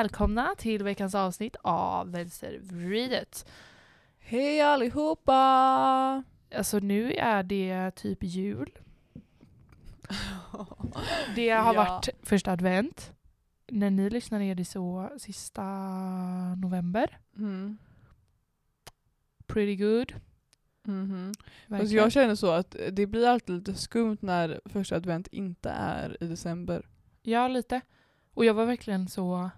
Välkomna till veckans avsnitt av Vänstervridet. Hej allihopa! Alltså nu är det typ jul. Det har Ja. varit första advent. När ni lyssnar är det så sista november. Mm. Pretty good. Mhm. Fast verkligen. jag känner så att det blir alltid lite skumt när första advent inte är i december. Ja, lite. Och jag var verkligen så...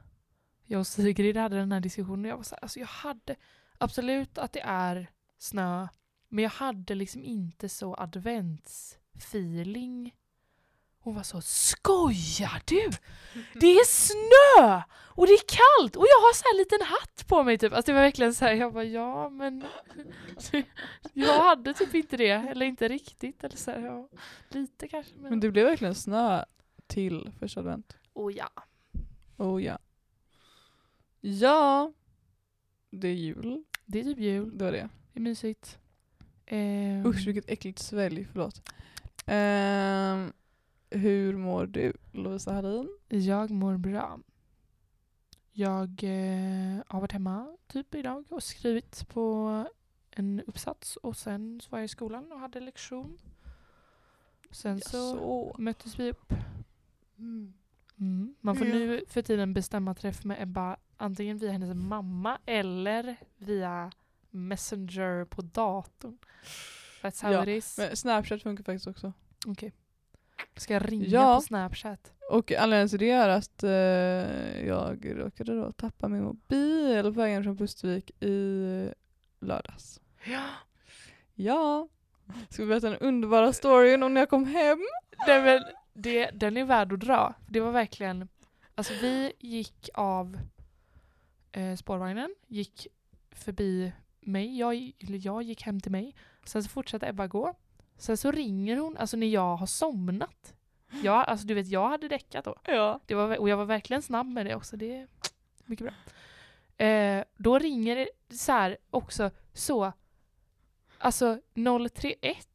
Jag och Sigrid hade den här diskussionen. Jag var så här, alltså jag hade absolut att det är snö, men jag hade liksom inte så adventsfeeling. Hon var så skojar du? Det är snö! Och det är kallt! Och jag har så här liten hatt på mig typ. Alltså det var verkligen så här, jag bara ja men jag hade typ inte det. Eller inte riktigt. Eller så här, ja, lite kanske. Men, Men det blev verkligen snö till första advent. oh ja. Oh ja. Ja, det är jul. Det är typ jul. Det var det. Det är mysigt. Ehm, Usch vilket äckligt svälj, förlåt. Ehm, hur mår du Lovisa Hallin? Jag mår bra. Jag eh, har varit hemma typ idag och skrivit på en uppsats och sen så var jag i skolan och hade lektion. Sen så Jaså? möttes vi upp. Mm. Mm. Man får nu för tiden bestämma träff med Ebba antingen via hennes mamma eller via Messenger på datorn. That's how Ja, it is. Men Snapchat funkar faktiskt också. Okej. Ska jag ringa Ja. på Snapchat? Och anledningen till det är att eh, jag råkade då tappa min mobil på vägen från Pustervik i lördags. Ja. Ja. Ska vi berätta den underbara storyn om när jag kom hem? Nej, men det, den är värd att dra. Det var verkligen, alltså vi gick av eh, spårvagnen, gick förbi mig, jag, jag gick hem till mig. Sen så fortsatte Ebba gå. Sen så ringer hon, alltså när jag har somnat. Jag, alltså du vet, jag hade däckat då. Ja. Det var, och jag var verkligen snabb med det också. Det är mycket bra. Eh, då ringer det så här också så, alltså 031.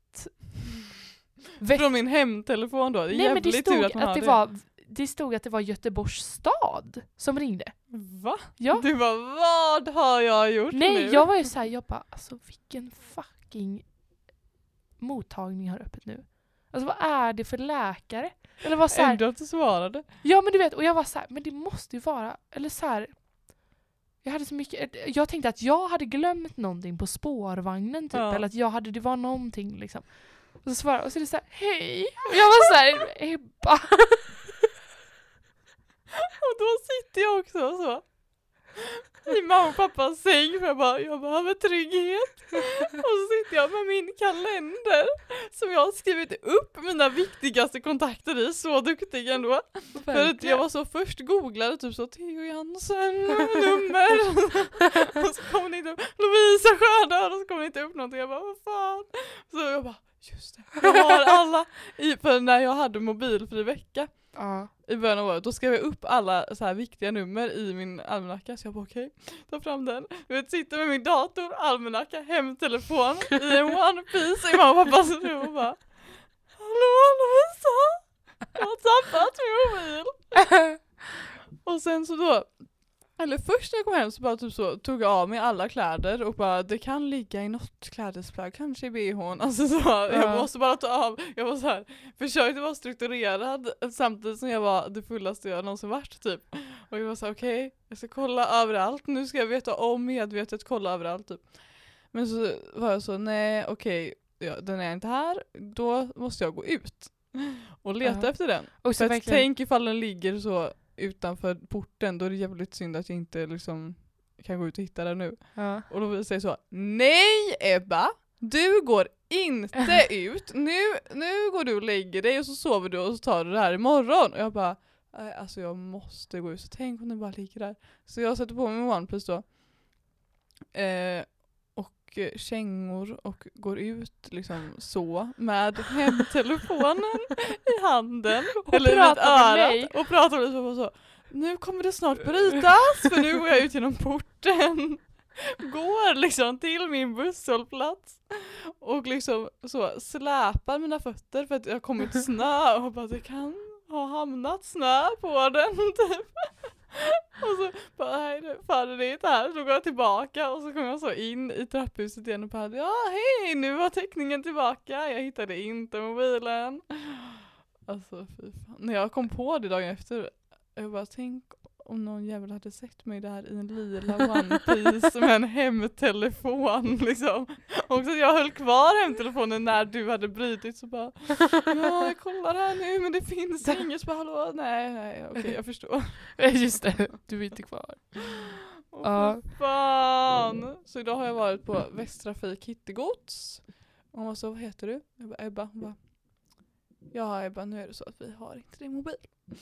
Från min hemtelefon då. Det är Nej men det stod att att, har det, var, det stod att det var Göteborgs stad som ringde. Va? Ja. Du bara vad har jag gjort Nej nu? jag var ju såhär, jag bara alltså vilken fucking mottagning har öppet nu? Alltså vad är det för läkare? Eller vad så här, Ändå att du svarade. Ja men du vet, och jag var så här, men det måste ju vara, eller så här. Jag hade så mycket, jag tänkte att jag hade glömt någonting på spårvagnen typ, Ja. eller att jag hade, det var någonting liksom. Och så svarade och så är det så här, hej! Och jag var så här, Ebba! Och då sitter jag också så. I mamma och pappas säng för jag bara, jag behöver trygghet. Och så sitter jag med min kalender som jag har skrivit upp mina viktigaste kontakter i, så duktig ändå. För att jag var så först googlade typ så Theo Jansen, nummer. och så kom det inte upp Lovisa Sjödör och så kom det inte upp någonting. Jag bara vad fan. Så jag bara just det, jag har alla. I, för när jag hade mobilfri vecka Ja. i början av året, då skrev jag upp alla så här viktiga nummer i min almanacka. Så jag bara okej, ta fram den. Du vet, sitter med min dator, almanacka, hemtelefon i en one piece i mamma och pappas rum och bara Hallå Lovisa! Jag har tappat min mobil! Och sen så då, eller först när jag kom hem så bara typ så, tog jag av mig alla kläder och bara det kan ligga i något klädesplagg, kanske i bhn. Alltså så, Ja. jag måste bara ta av, jag var så här, försökte vara strukturerad samtidigt som jag var det fullaste jag någonsin varit typ. Och jag var så här, okej, jag ska kolla överallt, nu ska jag veta om medvetet kolla överallt typ. Men så var jag så, nej okej, ja, den är inte här, då måste jag gå ut och leta Ja. efter den. Och så För verkligen, tänk ifall den ligger så utanför porten, då är det jävligt synd att jag inte liksom kan gå ut och hitta den nu. ja. Och då säger så, nej Ebba! Du går inte ut, nu, nu går du och lägger dig och så sover du och så tar du det här imorgon. Och jag bara, "Nej, alltså jag måste gå ut, så tänk om den bara ligger där. Så jag sätter på mig OnePlus då. Eh, kängor och går ut liksom så med hemtelefonen i handen. Och eller pratar med örat och pratar med mig så. Nu kommer det snart brytas för nu går jag ut genom porten. Går liksom till min busshållplats och liksom så släpar mina fötter för att har kommit snö och bara det kan ha hamnat snö på den typ. Och så bara, nej det- fan det är inte här. Så går jag tillbaka och så kommer jag så in i trapphuset igen och bara, ja hej nu var teckningen tillbaka. Jag hittade inte mobilen. Alltså fy fan. När jag kom på det dagen efter, jag bara tänk om någon jävel hade sett mig där i en lila One Piece med en hemtelefon liksom. Och så jag höll kvar hemtelefonen när du hade brutit så bara Ja jag kollar här nu men det finns inget. Så bara hallå nej nej okej jag förstår. Just det, du är inte kvar. Åh Ja. för fan. Så idag har jag varit på Västtrafik Hittegods. Och hon var så vad heter du? Jag bara Ebba. Hon bara Ja Ebba nu är det så att vi har inte din mobil.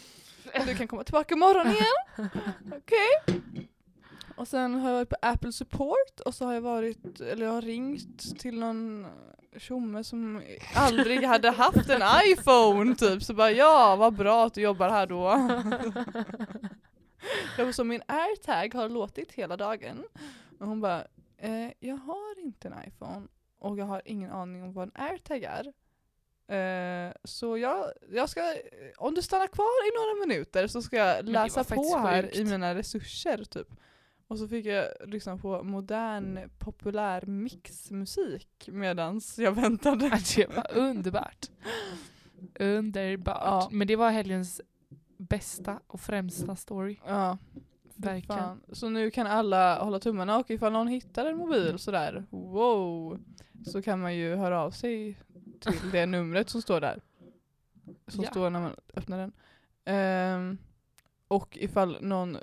Du kan komma tillbaka imorgon igen. Okej. Och sen har jag varit på Apple Support och så har jag varit, eller jag har ringt till någon tjomme som aldrig hade haft en iPhone typ. Så bara ja vad bra att du jobbar här då. Jag var så min airtag har låtit hela dagen. Och hon bara, eh, jag har inte en iPhone och jag har ingen aning om vad en airtag är. Eh, så jag, jag ska, om du stannar kvar i några minuter så ska jag läsa på här sjukt. i mina resurser typ. Och så fick jag lyssna på modern populär mixmusik medans jag väntade. Att det var underbart. Underbart. Ja. Men det var helgens bästa och främsta story. Ja, Verkligen. fan. Så nu kan alla hålla tummarna och ifall någon hittar en mobil sådär, wow, så kan man ju höra av sig till det numret som står där. Som Ja. står när man öppnar den. Ehm, och ifall någon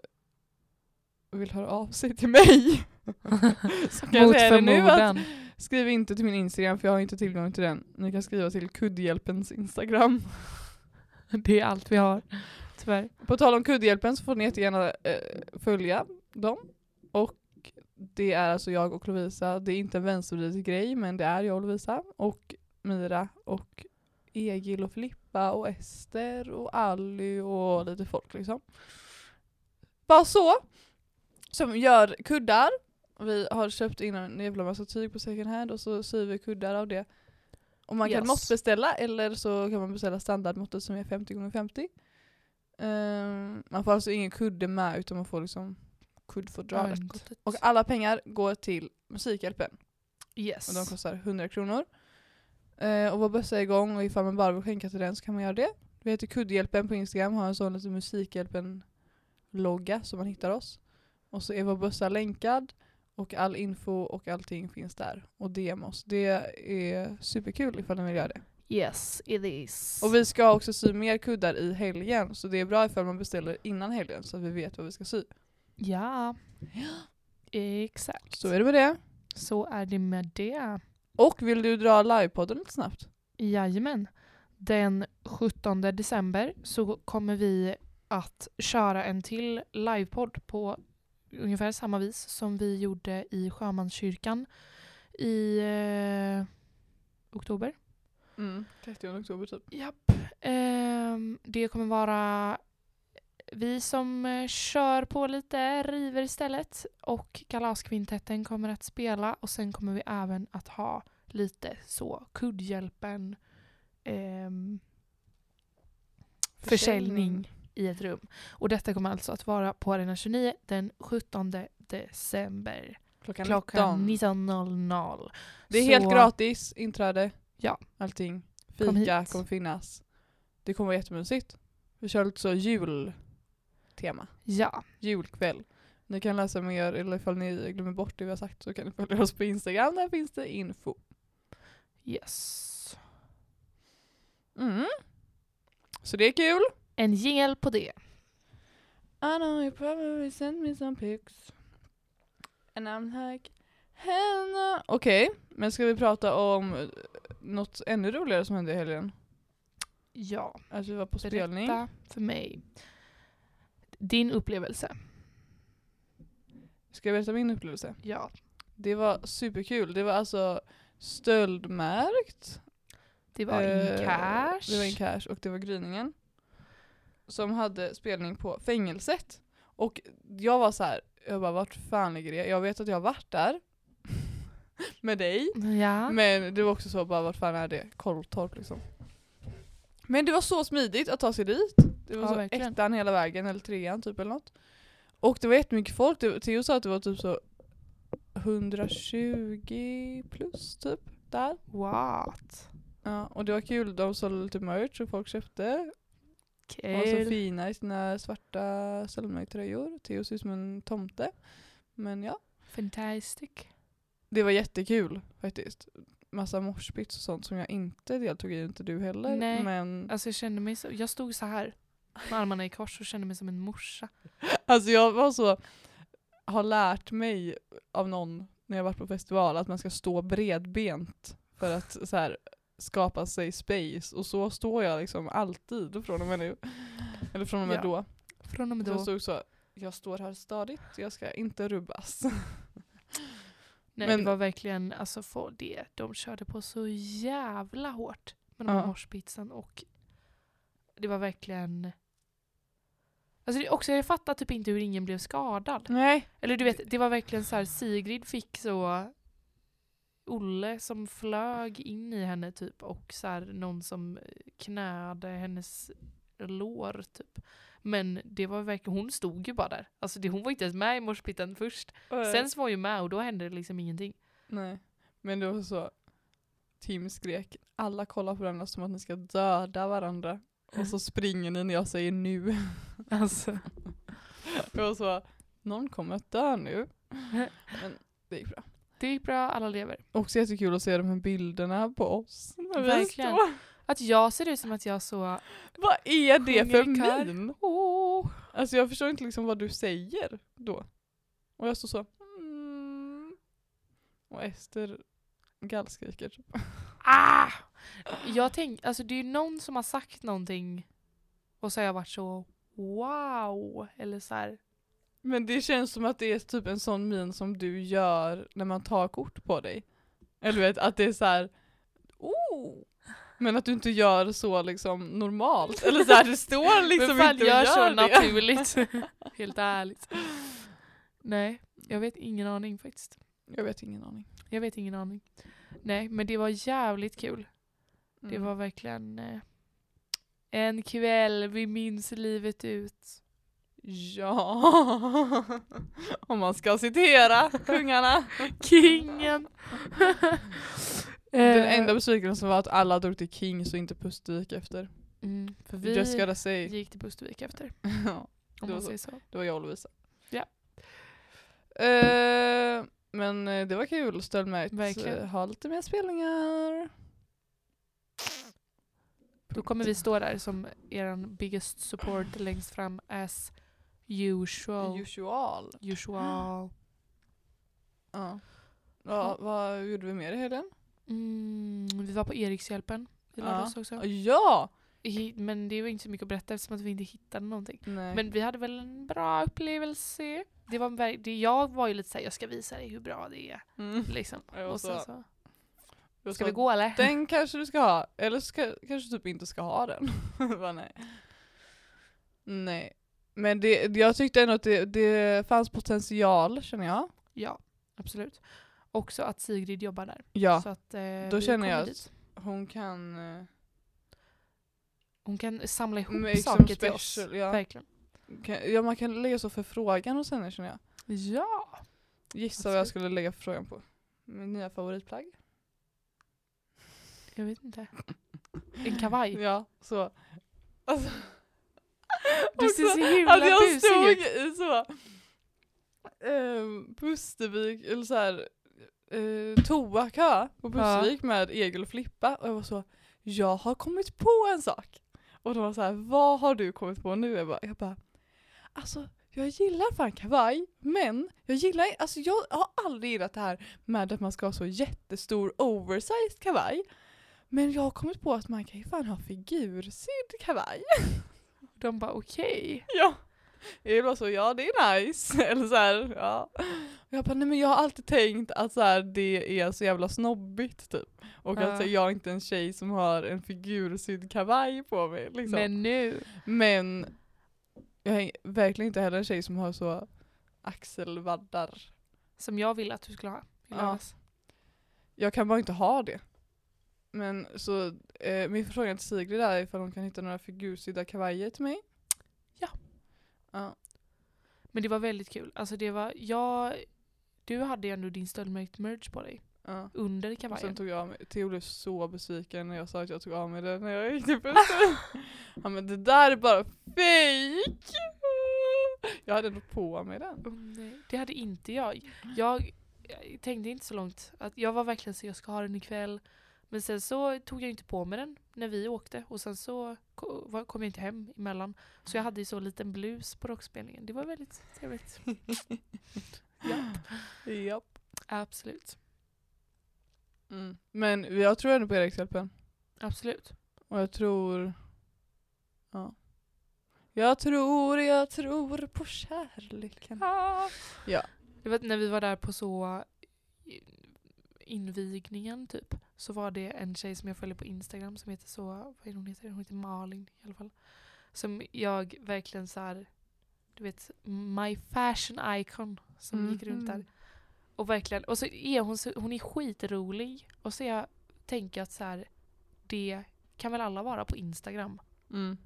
vill höra av sig till mig så kan jag säga det nu att skriv inte till min Instagram för jag har inte tillgång till den. Ni kan skriva till kuddhjälpens Instagram. Det är allt vi har. Tyvärr. På tal om kuddhjälpen så får ni jättegärna eh, följa dem. Och det är alltså jag och Lovisa. Det är inte en vänstervriden grej men det är jag och Lovisa. Och Mira och Egil och Filippa och Ester och Ally och lite folk liksom. Bara så. Som gör kuddar. Vi har köpt in en jävla massa tyg på second hand och så syr vi kuddar av det. Och man kan Yes. måttbeställa eller så kan man beställa standardmåttet som är 50 x 50 Ehm, man får alltså ingen kudde med utan man får liksom kuddfodralet. Och alla pengar går till Musikhjälpen. Yes. Och de kostar 100 kronor. Eh, och vår bössa är igång och ifall man bara vill skänka till den så kan man göra det. Vi heter Kuddhjälpen på Instagram, har en sån liten Musikhjälpen-logga så man hittar oss. Och så är vår bössa länkad och all info och allting finns där. Och DM oss. Det är superkul ifall ni vill göra det. Yes, it is. Och vi ska också sy mer kuddar i helgen så det är bra ifall man beställer innan helgen så att vi vet vad vi ska sy. Ja. Exakt. Så är det med det. Så är det med det. Och vill du dra livepodden lite snabbt? Jajamän. Den 17 december så kommer vi att köra en till livepodd på ungefär samma vis som vi gjorde i Sjömanskyrkan i eh, oktober. Mm. 30 oktober typ. Japp. Ehm, det kommer vara vi som eh, kör på lite, river istället och Kalaskvintetten kommer att spela och sen kommer vi även att ha lite så kuddhjälpen ehm, försäljning i ett rum. Och detta kommer alltså att vara på Arena 29 den 17 december Klockan, klockan 19. 19.00. Det är Så- helt gratis, inträde, Ja. allting. Kom Fika hit. kommer finnas. Det kommer vara jättemysigt. Vi kör lite så jultema. Ja, Julkväll. Ni kan läsa mer, eller ifall ni glömmer bort det vi har sagt så kan ni följa oss på Instagram, där finns det info. yes. Mm. Så det är kul. En jingel på det. I know you probably sent me some pics. And I'm like. Okej, men ska vi prata om eh, något ännu roligare som hände i helgen? Ja, Att vi var på spelning. berätta för mig. Din upplevelse. Ska jag berätta min upplevelse? Ja. Det var superkul. Det var alltså stöldmärkt. Det var in Eh, cash. Det var in cash och det var Gryningen. Som hade spelning på fängelset. Och jag var så här, jag bara vart fan ligger det? Jag vet att jag har varit där. med dig. Ja. Men det var också så bara vart fan är det? Kolltorp liksom. Men det var så smidigt att ta sig dit. Det var Ja, så verkligen. ettan hela vägen eller trean typ eller något. Och det var jättemycket folk. Theo sa att det var typ så 120 plus typ där. What? Ja, och det var kul. De sålde lite merch och folk köpte. De var så Kul. fina i sina svarta Selma-tröjor. Theo ser ut som en tomte. Men ja, Fantastic. det var jättekul faktiskt. Massa moshpits och sånt som jag inte deltog i, inte du heller. Nej. Men Alltså jag kände mig så, jag stod så här med armarna i kors och kände mig som en morsa. Alltså jag var så, har lärt mig av någon när jag varit på festival att man ska stå bredbent för att så här, skapa sig space och så står jag liksom alltid från och med nu. Eller från och med Ja. då. Från och med Så jag då. stod så, jag står här stadigt, jag ska inte rubbas. Nej, Men- det var verkligen, alltså för det, de körde på så jävla hårt med den Ja. morspitsen och det var verkligen Alltså det, också jag fattar typ inte hur ingen blev skadad. Nej. Eller du vet, det var verkligen så här Sigrid fick så Olle som flög in i henne typ och så här någon som knäade hennes lår typ. Men det var verkligen, hon stod ju bara där. Alltså det, hon var inte ens med i morspitten först. Sen så var hon ju med och då hände det liksom ingenting. Nej. Men det var så, Tim skrek, alla kollar på varandra som att ni ska döda varandra. Och så springer ni när jag säger nu. Alltså. Jag var så, någon kommer att dö nu. Men det gick bra. Det gick bra, alla lever. Också jättekul att se de här bilderna på oss. Verkligen. Att jag ser ut som att jag så... Vad är det för min? Alltså jag förstår inte liksom vad du säger då. Och jag står så. Mm. Och Ester gallskriker. typ. Ah! Jag tänk, alltså det är ju någon som har sagt någonting och så har jag varit så wow. Eller så här. Men det känns som att det är typ en sån min som du gör när man tar kort på dig. Eller vet att det är så här. Oh! Men att du inte gör så liksom normalt. Eller så här, det står liksom fan inte och gör gör så det. naturligt. Helt ärligt. Nej, jag vet ingen aning faktiskt. Jag vet ingen aning. Jag vet ingen aning. Nej, men det var jävligt kul. Det Mm. var verkligen eh, en kväll vi minns livet ut. Ja, om man ska citera kungarna. Kingen! Den Eh, enda besvikelsen var att alla drog till Kings och inte Pustervik efter. Mm, för Just vi gotta say. gick till Pustervik efter, Ja, om man säger så. det var jag och Lovisa. Ja. Eh, men eh, det var kul, Stöldmärkt. Verkligen. Ha lite mer spelningar. Då kommer vi stå där som er biggest support längst fram as usual. Usual. usual. Ja. Ja, vad gjorde vi mer i helgen? Mm, vi var på Erikshjälpen i Ja. lördags också. Ja! Men det var inte så mycket att berätta eftersom att vi inte hittade någonting. Nej. Men vi hade väl en bra upplevelse. Det var, det, jag var ju lite såhär, jag ska visa dig hur bra det är. Mm. Liksom. Och så- så, ska sa, vi gå eller? Den kanske du ska ha, eller ska, kanske du typ inte ska ha den. Bara, nej. nej. Men det, jag tyckte ändå att det, det fanns potential känner jag. Ja, absolut. Också att Sigrid jobbar där. Ja, Så att, eh, då känner jag dit. att hon kan eh, Hon kan samla ihop make some saker till oss. Ja. Verkligen. Kan, ja, man kan lägga så förfrågan hos henne känner jag. Ja! Gissa vad jag Absolut. skulle lägga förfrågan på. Min nya favoritplagg. Jag vet inte. En kavaj. Ja, så. Alltså, Du ser så himla att jag busig stod ut. i så um, Pustervik, eller så här uh, toakö på Pustervik med Egil och Flippa och jag var så jag har kommit på en sak. Och de var så här, vad har du kommit på nu? Jag bara, jag bara alltså jag gillar fan kavaj, men jag gillar, alltså jag har aldrig gillat det här med att man ska ha så jättestor oversized kavaj. Men jag har kommit på att man kan ju fan ha figursydd kavaj. De bara okej. Ja. Jag var så, ja det är nice. Eller så här, ja. Och jag bara, nej men jag har alltid tänkt att så här, det är så jävla snobbigt typ. Och Ja. att så, jag är inte en tjej som har en figursydd kavaj på mig. Liksom. Men, Men nu. jag är verkligen inte heller en tjej som har så axelvaddar. Som jag ville att du skulle ha Ja. Jag kan bara inte ha det. Men så eh, min förfrågan till Sigrid är ifall hon kan hitta några figursydda kavajer till mig. Ja. Men det var väldigt kul. Alltså det var, jag, du hade ju ändå din stöldmärkt merch på dig. Ja. Under Och sen kavajen. tog jag av mig, Theo blev så besviken när jag sa att jag tog av mig det när jag gick till bussen. Han men det där är bara fake. Jag hade ändå på mig den. Åh, nej, det hade inte jag. jag. Jag tänkte inte så långt. Att jag var verkligen så jag ska ha den ikväll. Men sen så tog jag inte på mig den när vi åkte. Och sen så kom jag inte hem emellan. Så jag hade ju så liten blus på rockspelningen. Det var väldigt trevligt. Japp. Japp. Absolut. Mm. Men jag tror ändå på Erikshjälpen. Absolut. Och jag tror... Ja. Jag tror, jag tror på kärleken. Ja. Det var när vi var där på så invigningen typ. Så var det en tjej som jag följer på Instagram som heter så, vad är hon heter? Hon heter Malin i alla fall. Som jag verkligen så här, du vet, my fashion icon som gick runt där. Mhm. Och verkligen, och så är hon, så, hon är skitrolig. Och så jag tänker att så här, det kan väl alla vara på Instagram. Mm.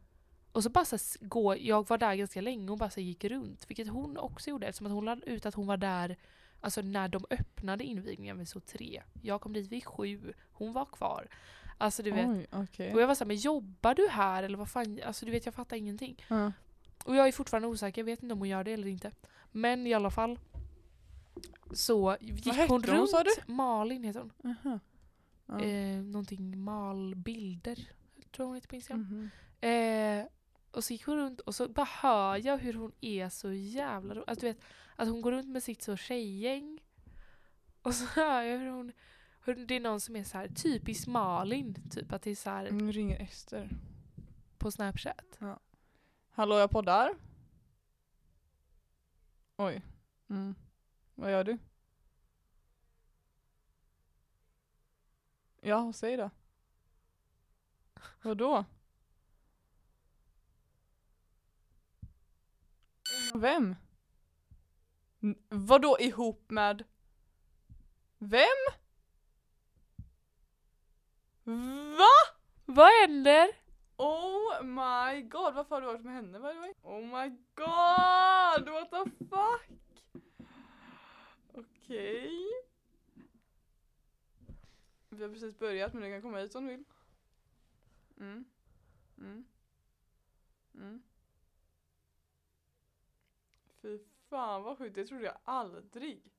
Och så bara så gå, jag var där ganska länge och bara så gick runt. Vilket hon också gjorde eftersom att hon lade ut att hon var där alltså när de öppnade invigningen vid så tre. Jag kom dit vid sju, hon var kvar. Alltså du vet. Oj, okej. Och jag var såhär, men jobbar du här eller vad fan? Alltså du vet jag fattar ingenting. Ja. Och jag är fortfarande osäker, jag vet inte om hon gör det eller inte. Men i alla fall. Så gick hon hon, runt. sa du? Malin heter hon. Aha. Ja. Eh, någonting malbilder. Tror hon heter på Instagram. Mhm. Eh, och så gick hon runt och så bara hör jag hur hon är så jävla ro- att du vet Att hon går runt med sitt så tjejgäng. Och så hör jag hur hon hur det är någon som är så här typiskt Malin. Typ att det är så här Nu ringer Ester. på snapchat. Hallå jag poddar. Oj. Mm. Vad gör du? Ja, säg då. Vadå? Vem? N- vadå ihop med? Vem? Va? Vad händer? Oh my god, varför har du varit med henne by the way? Oh my god, what the fuck? Okej. Vi har precis börjat men du kan komma hit om du vill. Mm. Mm. Mm. Fy fan vad sjukt, det trodde jag aldrig.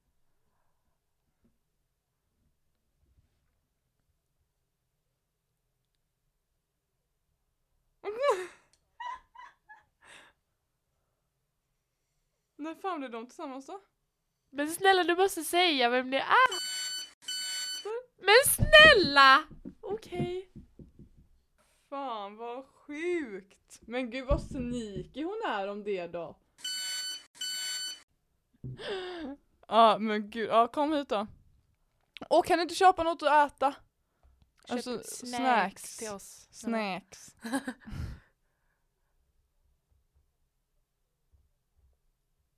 När fan blev de tillsammans då? Men snälla du måste säga vem det är. Men snälla! Okej. Fan vad sjukt. Men gud vad sneaky hon är om det då. Ja men gud, ja kom hit då. Och kan du inte köpa något att äta? Köp Alltså, snacks, snacks. till oss. Snacks.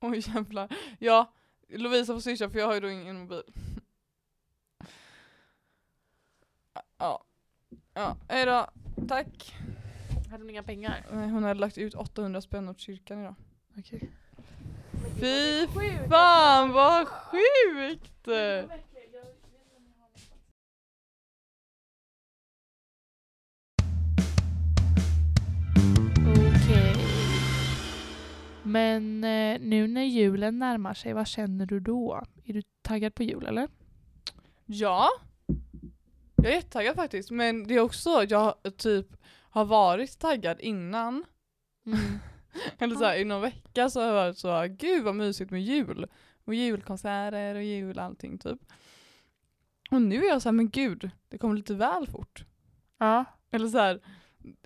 Oj jävlar. Ja, Lovisa får swisha för jag har ju då ingen mobil. Ja. Ja, hejdå. Tack. Hade hon inga pengar? Nej, hon hade lagt ut 800 spänn åt kyrkan idag. Okej. Fy fan vad sjukt! Okej. Men eh, nu när julen närmar sig, vad känner du då? Är du taggad på jul eller? Ja. Jag är jättetaggad faktiskt. Men det är också så att jag typ har varit taggad innan. Mm. Eller så här, i någon vecka så har jag varit så gud vad mysigt med jul. Och julkonserter och jul allting typ. Och nu är jag så här, men gud, det kommer lite väl fort. Ja. Eller så här,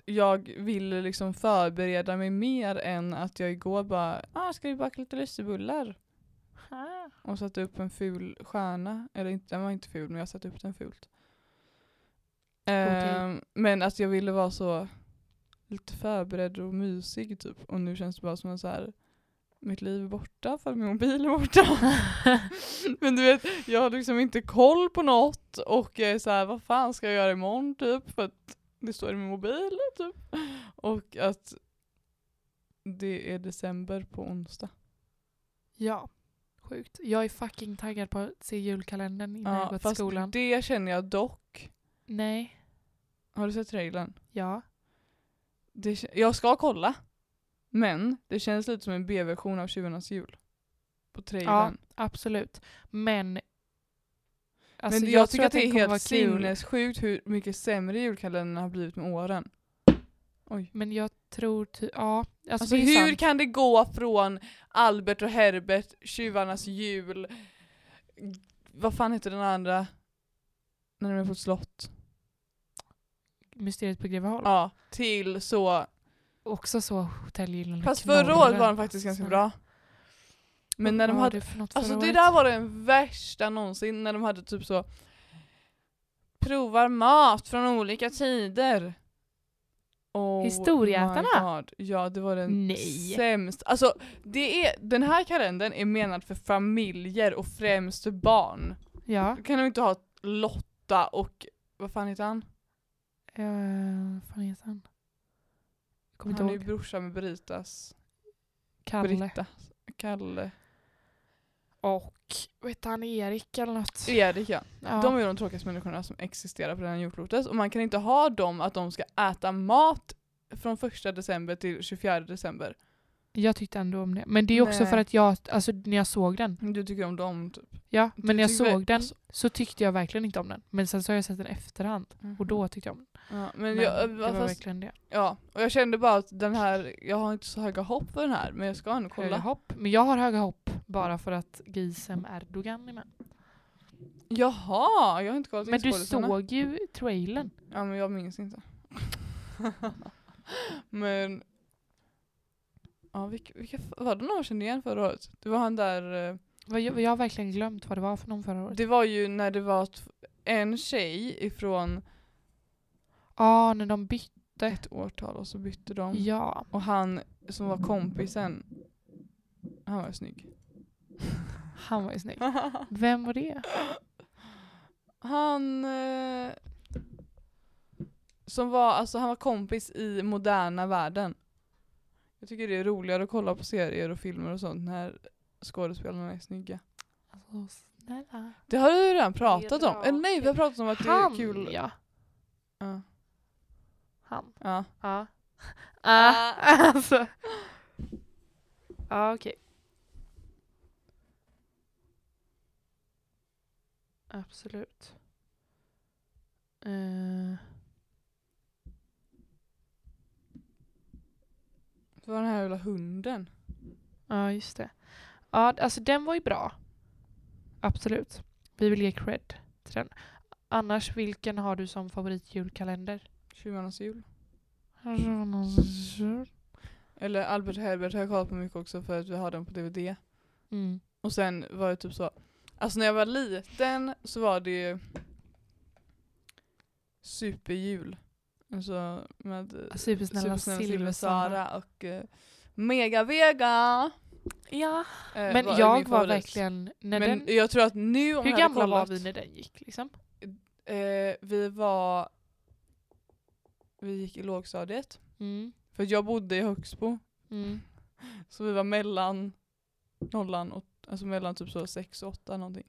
jag ville liksom förbereda mig mer än att jag igår bara, ah, ska vi baka lite lussebullar? Ah. Och satte upp en ful stjärna. Eller inte, den var inte ful men jag satte upp den fult. Ehm, men att jag ville vara så lite förberedd och mysig typ. Och nu känns det bara som att så här, mitt liv är borta för min mobil är borta. men du vet, jag har liksom inte koll på något och jag är så här, vad fan ska jag göra imorgon typ? För att det står i min mobil typ. Och att det är december på onsdag. Ja. Sjukt. Jag är fucking taggad på att se julkalendern innan jag Ja, går till fast skolan. det känner jag dock. Nej. Har du sett trailern? Ja. Det, jag ska kolla. Men det känns lite som en B-version av Tjuvarnas jul. På Ja, trailern. absolut. Men alltså, men jag, tycker tror att det är helt sinnessjukt hur mycket sämre julkalendern har blivit med åren. Oj. Men jag tror ja. Alltså, Alltså hur sant. kan det gå från Albert och Herbert, Tjuvarnas jul, vad fan heter den andra? När de är på ett slott. Mysteriet på Greveholm. Ja, till så. Också så Hotell Gyllene Fast förra året var den faktiskt ganska bra. Men när Vad de hade, det alltså det året? där var den värsta någonsin när de hade typ så provar mat från olika tider. Oh Historieätarna? Ja det var den Nej. sämst. Alltså det är, den här kalendern är menad för familjer och främst för barn. Ja. Då kan de inte ha Lotta och vad fan heter han? Vad fan heter han? Jag kommer Han är ju brorsa med Beritas. Kalle. Britta. Kalle. Och vet han Erik eller något? Erik ja. Ja. De är de tråkigaste människorna som existerar på det här jordklotet och man kan inte ha dem att de ska äta mat från första december till 24 december. Jag tyckte ändå om det. Men det är också Nej. för att jag, alltså när jag såg den. Du tycker om dem typ. Ja, men när jag såg den alltså- så tyckte jag verkligen inte om den. Men sen så har jag sett den efterhand. Och då tyckte jag om den. Ja, men Men jag, det var fast, verkligen det. ja, och jag kände bara att den här, jag har inte så höga hopp för den här men jag ska ändå Höga kolla. hopp. Men jag har höga hopp bara för att Gisem Erdogan är med. Jaha, jag har inte kollat Men du såg ju trailern. Ja men jag minns inte. men Ja, vilka, vilka, var det någon jag kände igen förra året? Det var han där, eh, Jag, jag har verkligen glömt vad det var för någon förra året. det var ju när det var en tjej ifrån Ja, när de bytte. ett årtal och så bytte de. Ja. Och han som var kompisen, han var snygg. Han var ju snygg. Vem var det? han eh, som var, alltså han var kompis i moderna världen. Jag tycker det är roligare att kolla på serier och filmer och sånt när skådespelarna är snygga. Alltså, snälla. Det har du ju redan pratat om. Eller nej, vi har pratat om att det Han är kul. ja. Ja. Han. ja. Ja. Ah. alltså. Ja, okej. Absolut. Eh, Det var den här jävla hunden. Ja, just det. Ja, alltså den var ju bra. Absolut. Vi vill ge cred till den. Annars, vilken har du som favoritjulkalender? Tjuvarnas jul. Eller Albert Herbert har jag kollat på mycket också för att vi har den på DVD. Mm. Och sen var det typ så, alltså när jag var liten så var det ju superjul. Alltså med eh, Supersnälla, Supersnälla. Silversara och eh, Mega Vega. Ja, eh, men var jag var verkligen... När Men den, jag tror att nu om hur gamla var vi när den gick? Liksom? Eh, vi var, vi gick i lågstadiet. Mm. För jag bodde i Högsbo. Mm. Så vi var mellan nollan och, alltså mellan typ så sex och åtta någonting.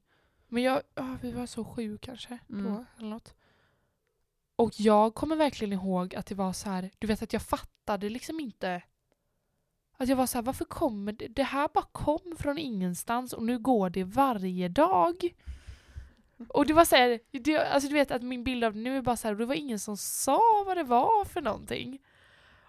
Men jag, ja, vi var så sju kanske Mm. då, eller något. Och jag kommer verkligen ihåg att det var så här, du vet att jag fattade liksom inte att jag var så här, varför kommer det? Det här bara kom från ingenstans och nu går det varje dag. Och det var så här, det, alltså du vet att min bild av det nu är bara så här, det var ingen som sa vad det var för någonting.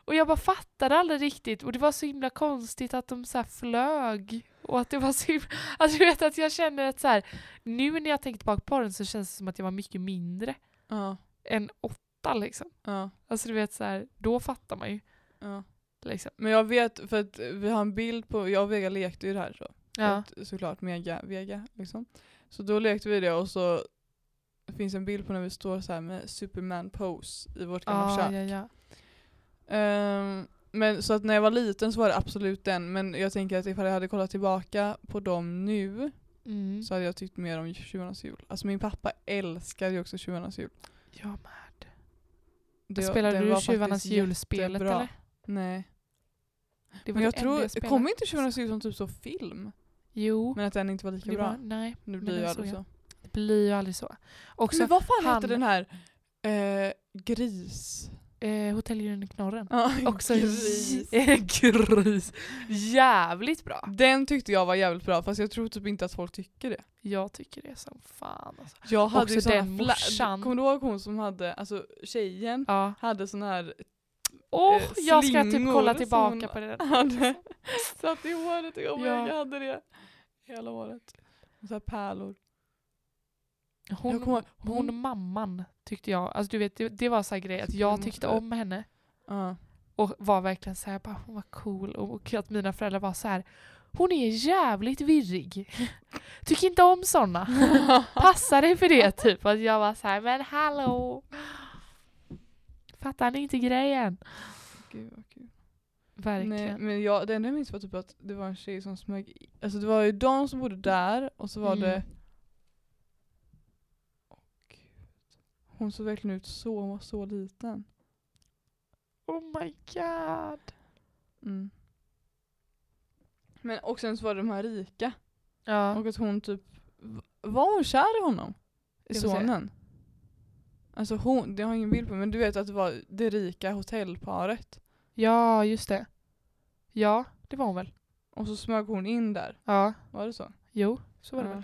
Och jag bara fattade aldrig riktigt och det var så himla konstigt att de så flög. Och att det var så himla, alltså du vet att jag känner att så här, nu när jag tänker tillbaka på den så känns det som att jag var mycket mindre Ja, än åtta liksom. ja, Alltså du vet så här, då fattar man ju. ja. Liksom. Men jag vet, för att vi har en bild på, jag och Vega lekte ju det här så. Ja. att, såklart mega Vega liksom. Så då lekte vi det och så det finns en bild på när vi står så här med Superman pose i vårt gamla Ja, kök. ja, ja. Ehm, men så att när jag var liten så var det absolut den, men jag tänker att ifall jag hade kollat tillbaka på dem nu Mm. så hade jag tyckt mer om Tjuvarnas jul. Alltså min pappa älskar ju också Tjuvarnas jul. Jag med. Det, Spelade du var Tjuvarnas julspelet eller? Nej. Men jag tror, kommer inte Tjuvarnas jul som typ så film? Jo, Men att den inte var lika bra. var, nej, Nu blir såg aldrig jag. så. det blir ju aldrig så. Också Men vad fan han- hette den här eh, gris? eh, Hotell i Knorren. Ja, Också gris. gris. Jävligt bra. Den tyckte jag var jävligt bra fast jag tror typ inte att folk tycker det. Jag tycker det som fan alltså. Jag hade Också ju såna den morsan. Kommer du ihåg hon som hade, alltså tjejen Ja. hade sån här Åh, Eh, jag ska typ kolla tillbaka hon på det. hade satt i håret och jag, Ja. jag hade det hela året. Och så här pärlor. Hon, kommer- hon mamman tyckte jag, alltså du vet det, det var så här grej att jag tyckte om henne Ja. och var verkligen så här, bara, hon var cool och, och att mina föräldrar var så här. Hon är jävligt virrig. Tycker inte om såna. Passar dig för det typ. Att jag var så här, men hallå. Fattar ni inte grejen? Gud vad kul. Verkligen. Nej, men jag, det enda jag minns var typ att det var en tjej som smög. Alltså det var ju de som bodde där och så var Mm. det Gud. Hon såg verkligen ut så, hon var så liten. Oh my god. Mm. Men och sen så var det de här rika. Ja. Och att hon typ, var hon kär i honom? I sonen? Alltså hon, det har jag ingen bild på men du vet att det var det rika hotellparet. ja, just det. Ja, det var hon väl. Och så smög hon in där. Ja. Var det så? Jo, så var det Ja. väl.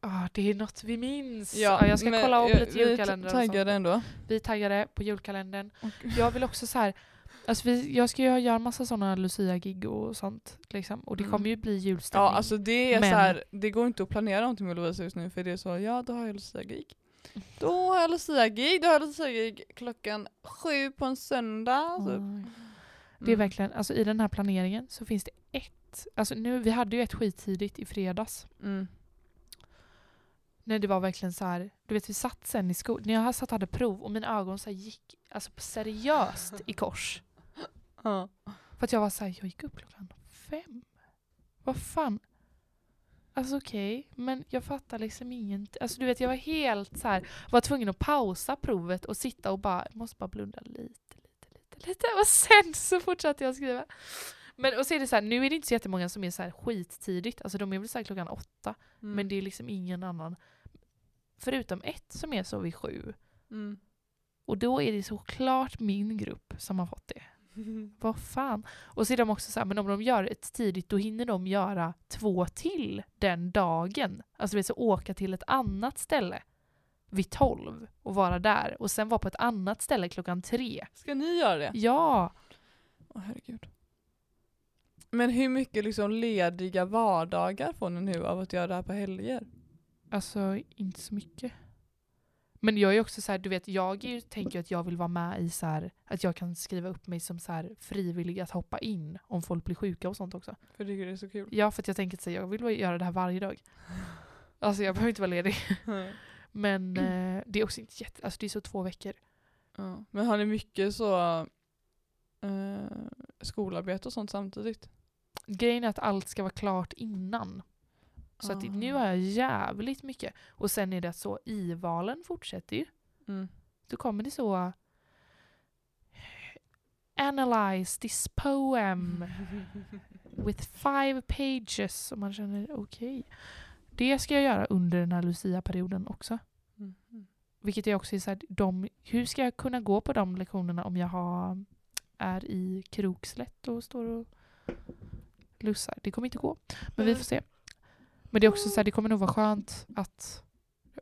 Ah, det är något vi minns. Ja, Ja, jag ska men, kolla upp eh, lite vi och sånt. taggade ändå. Vi taggade på julkalendern. Och- Jag vill också så här, alltså vi, jag ska ju göra massa sådana Lucia-gig och sånt. Liksom. Och det Mm. kommer ju bli julstämning. Ja alltså det är Men- så här, det går inte att planera någonting med Lovisa just nu för det är så, ja då har jag Lucia-gig. Då har jag Lucia-gig, då har jag Lucia-gig klockan sju på en söndag. typ. Oj. Det är Mm. verkligen, alltså i den här planeringen så finns det ett, alltså nu, vi hade ju ett skittidigt i fredags. Mm. När det var verkligen så här, du vet vi satt sen i skolan, när jag satt och hade prov och mina ögon så här gick alltså seriöst i kors. Ja. För att jag var så här, jag gick upp klockan fem. Vad fan? Alltså okej, men jag fattar liksom ingenting. Alltså du vet jag var helt så här, var tvungen att pausa provet och sitta och bara, måste bara blunda lite, lite, lite, lite. Och sen så fortsatte jag skriva. Men och så är det så här, nu är det inte så jättemånga som är så här skittidigt, alltså de är väl så klockan åtta. Mm. Men det är liksom ingen annan, förutom ett som är så vid sju. Mm. Och då är det såklart min grupp som har fått det. Vad fan. Och så är de också så här, men om de gör ett tidigt då hinner de göra två till den dagen. Alltså det är så åka till ett annat ställe vid tolv och vara där och sen vara på ett annat ställe klockan tre. Ska ni göra det? Ja, Åh herregud. Men hur mycket liksom lediga vardagar får ni nu av att göra det här på helger? alltså inte så mycket. Men jag är också så här, du vet, jag ju, tänker att jag vill vara med i så här, att jag kan skriva upp mig som så här frivillig att hoppa in om folk blir sjuka och sånt också. För jag tycker det är så kul. Ja, för att jag tänker att här, jag vill göra det här varje dag. Alltså jag behöver inte vara ledig. Men eh, det är också inte jätte, alltså det är så två veckor. Ja. Men har ni mycket så eh, skolarbete och sånt samtidigt? Grejen är att allt ska vara klart innan. Så att Ah. nu har jag jävligt mycket. Och sen är det så, i-valen fortsätter ju. Mm. Då kommer det så Analyze this poem with five pages. Och man känner okej. Det ska jag göra under den här Lucia-perioden också. Mm. Vilket är också så här, de, hur ska jag kunna gå på de lektionerna om jag har, är i krokslätt och står och lussar? Det kommer inte gå. Men vi får se. Men det är också så här, det kommer nog vara skönt att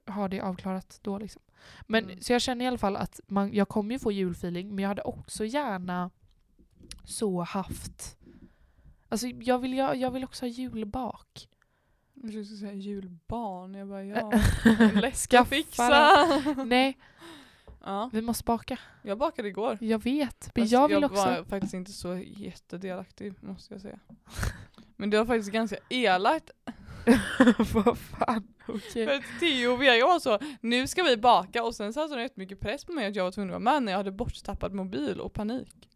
ha det avklarat då liksom. Men Mm. så jag känner i alla fall att man, jag kommer ju få julfeeling men jag hade också gärna så haft Alltså jag vill, jag, jag vill också ha julbak. Jag skulle säga julbarn. Jag bara ja. Att fixa. Nej, ja. vi måste baka. Jag bakade igår. Jag vet, men Fast jag vill jag också. var faktiskt inte så jättedelaktig måste jag säga. Men det var faktiskt ganska elakt. Vad fan, okej. Att Theo och Vega var så, nu ska vi baka och sen satte de jättemycket press på mig att jag var tvungen att vara med när jag hade borttappad mobil och panik.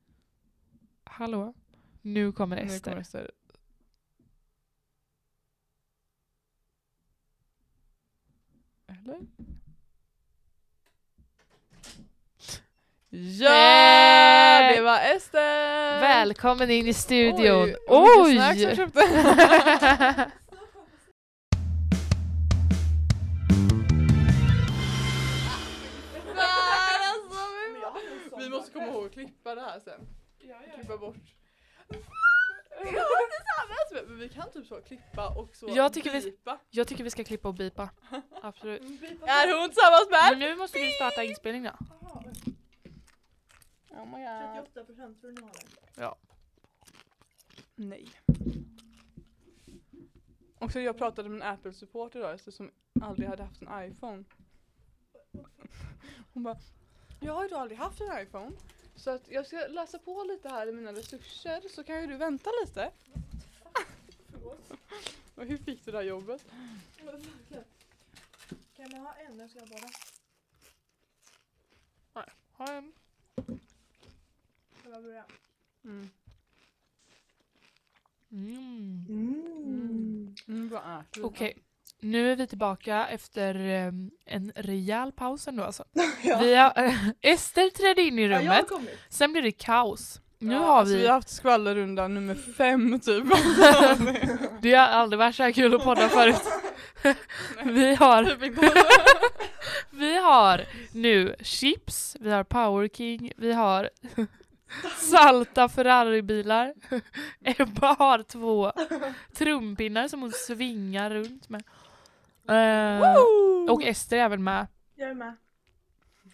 Hallå? Nu kommer Nu Ester. kommer Ester. Eller? Ja! Nej! Det var Ester! Välkommen in i studion. mycket Oj! måste komma ihåg att klippa det här sen. Klippa bort. Ja, tillsammans! Men vi kan typ så klippa och så Jag tycker vi- bipa. Jag tycker vi ska klippa och bipa. Absolut. Är hon tillsammans Men med? nu måste vi starta inspelningen. Oh my god. 38% tror du har det? Nej. Och så jag pratade med en Apple-support idag som aldrig hade haft en iPhone. Hon bara, jag har ju då aldrig haft en iPhone. Så att jag ska läsa på lite här i mina resurser så kan ju du vänta lite. Och hur fick du det här jobbet? Kan man ha en? Jag ska ha båda. Ha en. Ska jag börja? Mm. Mm. Mm. Mm, vad är det? Okej, nu är vi tillbaka efter em, en rejäl paus ändå alltså. Ja. Vi har, Ester trädde in i Ja, rummet, kommit. sen blev det kaos. Nu Ja, har alltså, vi, vi har haft skvallerrunda nummer fem typ. det har aldrig varit så här kul att podda förut. vi har Typ. Vi har nu chips, vi har Power King, vi har salta Ferrari-bilar. Ebba har två trumpinnar som hon svingar runt med. Eh, och Ester är även med. Jag är med.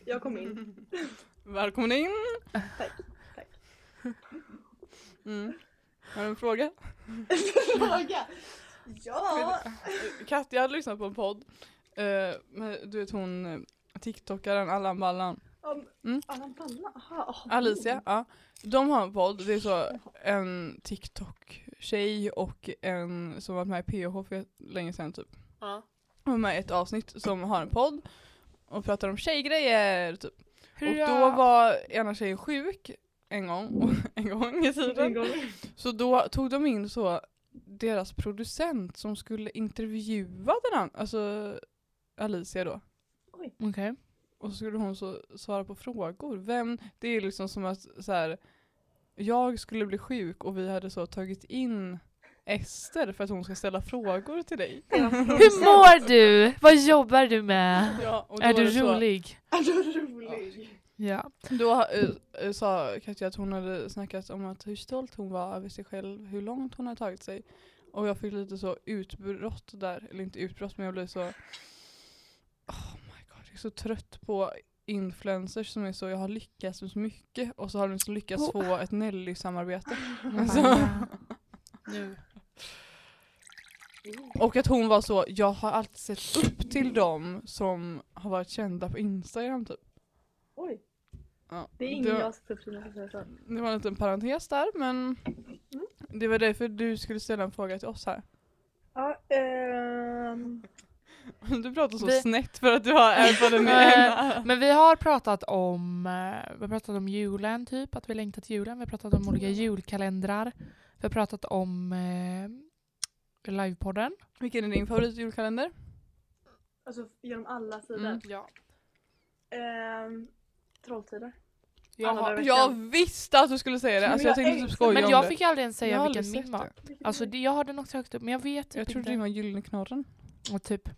Jag kom in. Välkommen in! Tack, tack. Mm. Har du en fråga? Fråga! Ja! Katja hade lyssnat på en podd. eh, med, du vet hon eh, TikTokaren Allan Ballan. Mm. Allan? Aha, aha. Alicia, ja. De har en podd. Det är så en TikTok-tjej och en som varit med i PH för länge sedan typ. Ja. De var med i ett avsnitt som har en podd och pratar om tjejgrejer typ. Och Hurra. då var ena tjejen sjuk en gång, en gång i En tiden. gång. Så då tog de in så deras producent som skulle intervjua den andra, alltså Alicia då. Okej. Och så skulle hon så svara på frågor. Vem, det är liksom som att så här, jag skulle bli sjuk och vi hade så tagit in Ester för att hon ska ställa frågor till dig. Hur mår du? Vad jobbar du med? Ja, Är du så- rolig? Är du rolig? Ja. Då eh, sa Katja att hon hade snackat om att hur stolt hon var över sig själv, hur långt hon hade tagit sig. Och jag fick lite så utbrott där, eller inte utbrott men jag blev så Oh my god, jag är så trött på influencers som är så, jag har lyckats med så mycket och så har de lyckats Oh. få ett Nelly-samarbete. Alltså. Nu. Och att hon var så, jag har alltid sett upp till dem som har varit kända på Instagram typ. Oj, Ja, det är ingen jag har sett upp till jag. Det var en liten parentes där men det var därför du skulle ställa en fråga till oss här. Ja, ehm... Du pratar så Vi- snett för att du har i ena. Men vi har pratat om, eh, vi har pratat om julen typ, att vi längtar till julen. Vi har pratat om olika julkalendrar. Vi har pratat om eh, livepodden. Vilken är din favoritjulkalender? Alltså genom alla sidor. Mm. Ja. Ehm... Trolltider. Jag Alla har, dagar i Jag veckan. visste att du skulle säga det, Men alltså jag jag tänkte typ älskar- skoja men om jag det. fick aldrig ens Jag säga har vilken aldrig min sett var. det. Alltså det, jag har den också högt upp men jag vet typ Jag trodde inte. din var Gyllene knorren. Och typ.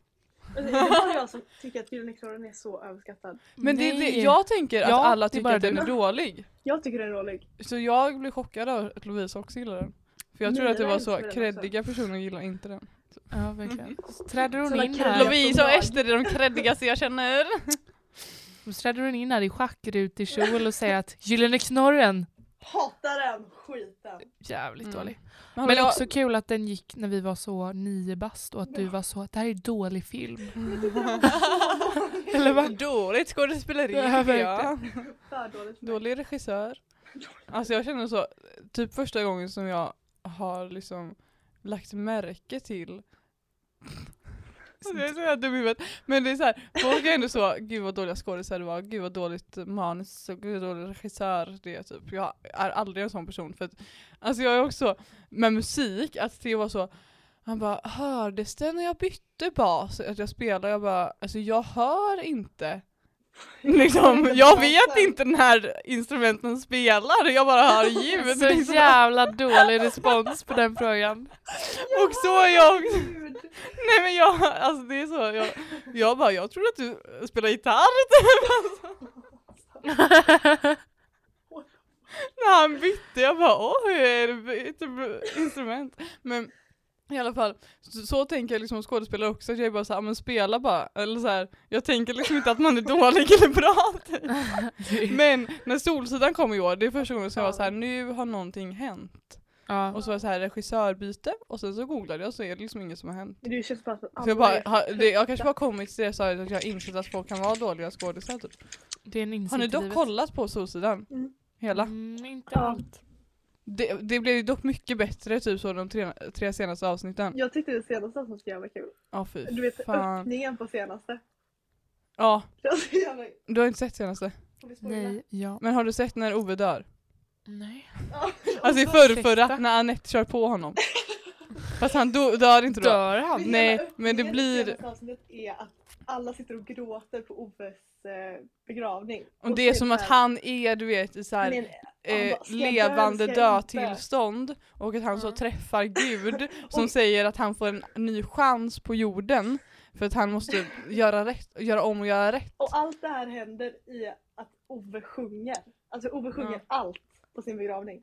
Alltså, det är bara jag som tycker att Gyllene knorren är så överskattad. Men det, är det, Nej. jag tänker att Ja, alla det är tycker bara att den är dålig. Jag tycker den är rolig. Så jag blev chockad av att Lovisa också gillar den. För jag trodde att det jag var så, kreddiga personer gillar inte den. Ja verkligen. Så träder hon in här. Lovisa och jag. Ester är de kreddigaste jag känner. Så träder hon in här i schackrutig kjol och säger att Gyllene knorren, Hatar den skiten. jävligt Mm. dålig. Men Men jag- också kul att den gick när vi var så nio bast och att du var så att det här är dålig film. Eller vad? Dåligt skådespeleri Ja, tycker jag. För dåligt. Dålig regissör. Alltså jag känner så, typ första gången som jag har liksom lagt märke till jag är så jävla dum i huvudet. Men det är så här, folk är ändå så, gud vad dåliga skådisar det var, gud vad dåligt manus gud vad dålig regissör det är typ. Jag är aldrig en sån person för att, alltså jag är också med musik, att det var så, han bara, hördes det när jag bytte bas? Att jag spelar, jag bara, alltså jag hör inte Liksom, jag vet inte när instrumenten spelar, jag bara hör ljud. Så liksom. jävla dålig respons på den frågan. Och så är jag. Gud. Nej men jag, alltså det är så, jag, jag bara, jag trodde att du spelar gitarr typ. När han bytte, jag bara oj, är det byter instrument? Men i alla fall, så, så tänker jag liksom om skådespelare också, att jag är bara såhär, men spela bara. Eller så här, jag tänker liksom inte att man är dålig eller bra. Typ. Men när Solsidan kom i år, det är första gången som jag var så här, nu har någonting hänt. ja. Och så var det så här regissörbyte, och sen så googlade jag så är det liksom inget som har hänt. Det känns bara som Så jag, bara, har, det, jag kanske bara kommit till det stadiet att jag har insett att folk kan vara dåliga skådisar typ. Det är en Har ni dock kollat på Solsidan? Mm. Hela? Mm, inte Ja. allt. Det, det blev ju dock mycket bättre typ så de tre, tre senaste avsnitten. Jag tyckte det senaste som var jävla kul. Ja fy Du vet fan. öppningen på senaste. Ja, jävla... du har inte sett senaste. Nej, ja. Men har du sett när Ove dör? Nej. Alltså i Och så- förrförra när Anette kör på honom. Fast han do, dör inte då. Dör han? Nej, men det blir- avsnittet är att alla sitter och gråter på Oves eh, begravning. Och det är så som att så han är du vet i så här, Men, eh, bara, levande dödtillstånd och att han så Ja. träffar Gud som Och- säger att han får en ny chans på jorden för att han måste göra, rätt, göra om och göra rätt. Och allt det här händer i att Ove sjunger. Alltså Ove sjunger Ja. allt på sin begravning.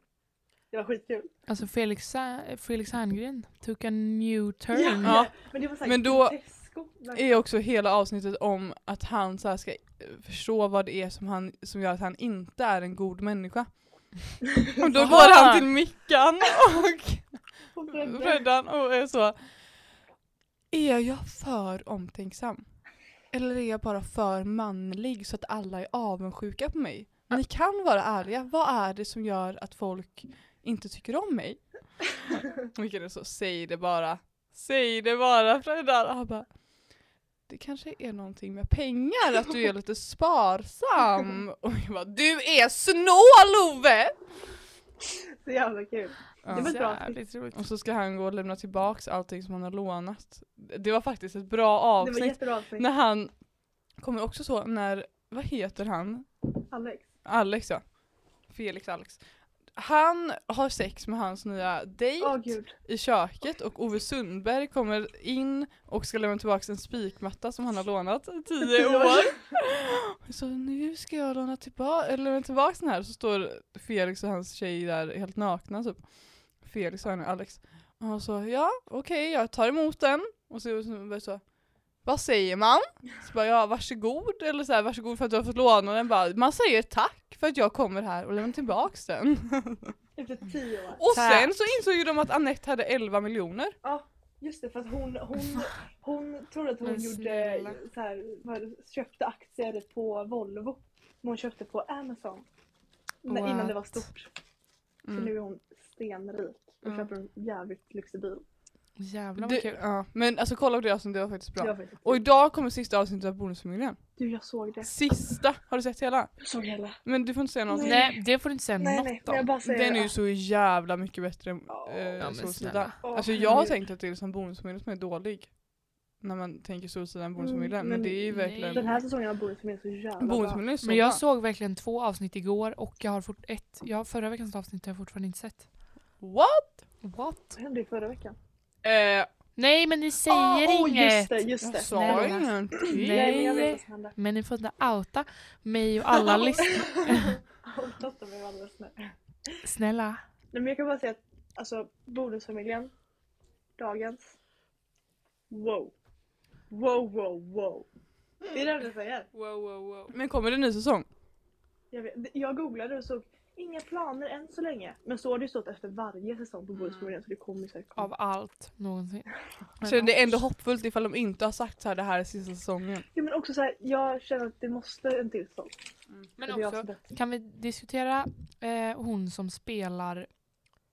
Det var skitkul. Alltså Felix, Felix Herngren took a new turn. Ja. Men det var såhär Men då grotesko. är också hela avsnittet om att han så här ska eh, förstå vad det är som, han, som gör att han inte är en god människa. Och då går han till Mickan och. Freddan och är så Är jag för omtänksam? Eller är jag bara för manlig så att alla är avundsjuka på mig? Ni kan vara ärliga, vad är det som gör att folk inte tycker om mig? Vilket är så, säg det bara. Säg det bara Freddan. Och han bara det kanske är någonting med pengar, att du är lite sparsam. Och jag bara, du är snål Ove! Så jävla kul. Ja. Det var bra roligt. Och så ska han gå och lämna tillbaks allting som han har lånat. Det var faktiskt ett bra Det var avsnitt. jättebra avsnitt. När han, kommer också så, när, vad heter han? Alex. Alex ja. Felix Alex. Han har sex med hans nya dejt gud. i köket och Ove Sundberg kommer in och ska lämna tillbaka en spikmatta som han har lånat i tio år. Så nu ska jag låna tillbaka, eller lämna tillbaka den här så står Felix och hans tjej där helt nakna typ. Felix och Alex. Och han så, ja okej jag tar emot den. Och så, så, så vad säger man? Så bara, ja varsågod, eller så här, varsågod för att du har fått låna den. Bara, man säger tack för att jag kommer här och lämnar tillbaks den. Efter tio år. Och Tack. sen så insåg ju de att Annette hade 11 miljoner. Ja, just det. För att hon, hon, hon trodde att hon gjorde så här, köpte aktier på Volvo. Men hon köpte på Amazon. När, What? innan det var stort. Så Mm. nu är hon stenrik och Ja. köper en jävligt lyxig bil. Jävlar vad Det, kul. ja, men alltså kolla på det avsnittet, det var faktiskt Det bra. var faktiskt Och idag kommer sista avsnittet av Bonusfamiljen. Du, jag såg det. Sista! Har du sett hela? Jag såg hela. Men du får inte säga någonting. Nej, det får du inte säga Nej, något nej. om. Jag bara säger Den är ju så jävla mycket bättre än Ja, eh, Solsidan. Åh, Alltså jag har tänkt att det är som Bonusfamiljen som är dålig. När man tänker Solsidan Bonusfamiljen. Mm, men, men det är ju nej. verkligen... Den här säsongen av Bonusfamiljen är så jävla. Bonusfamiljen är så Men jag bra. såg verkligen två avsnitt igår och jag har fort ett. Jag, förra veckans avsnitt har jag fortfarande inte sett. What? What? Vad hände i förra veckan? Eh, Nej men ni säger Ah, åh, inget! just det, just det. jag sa Snälla. ingenting. Nej, men jag vet vad som hände. Men ni får inte outa mig och alla lyssnare. Outat mig alldeles nu. Snälla. Nej men jag kan bara säga att alltså Bonusfamiljen, dagens, wow. Wow, wow, wow. Det är det jag säger. Wow, wow, wow. Men kommer det en ny säsong? Jag, vet, jag googlade och såg inga planer än så länge. Men så har det ju stått efter varje säsong på Bonusfamiljen så det kommer säkert komma. Av allt någonsin. Så det är ändå hoppfullt ifall de inte har sagt så här det här är sista säsongen. Ja men också så här, jag känner att det måste en till säsong. Men Det också, kan vi diskutera eh, hon som spelar,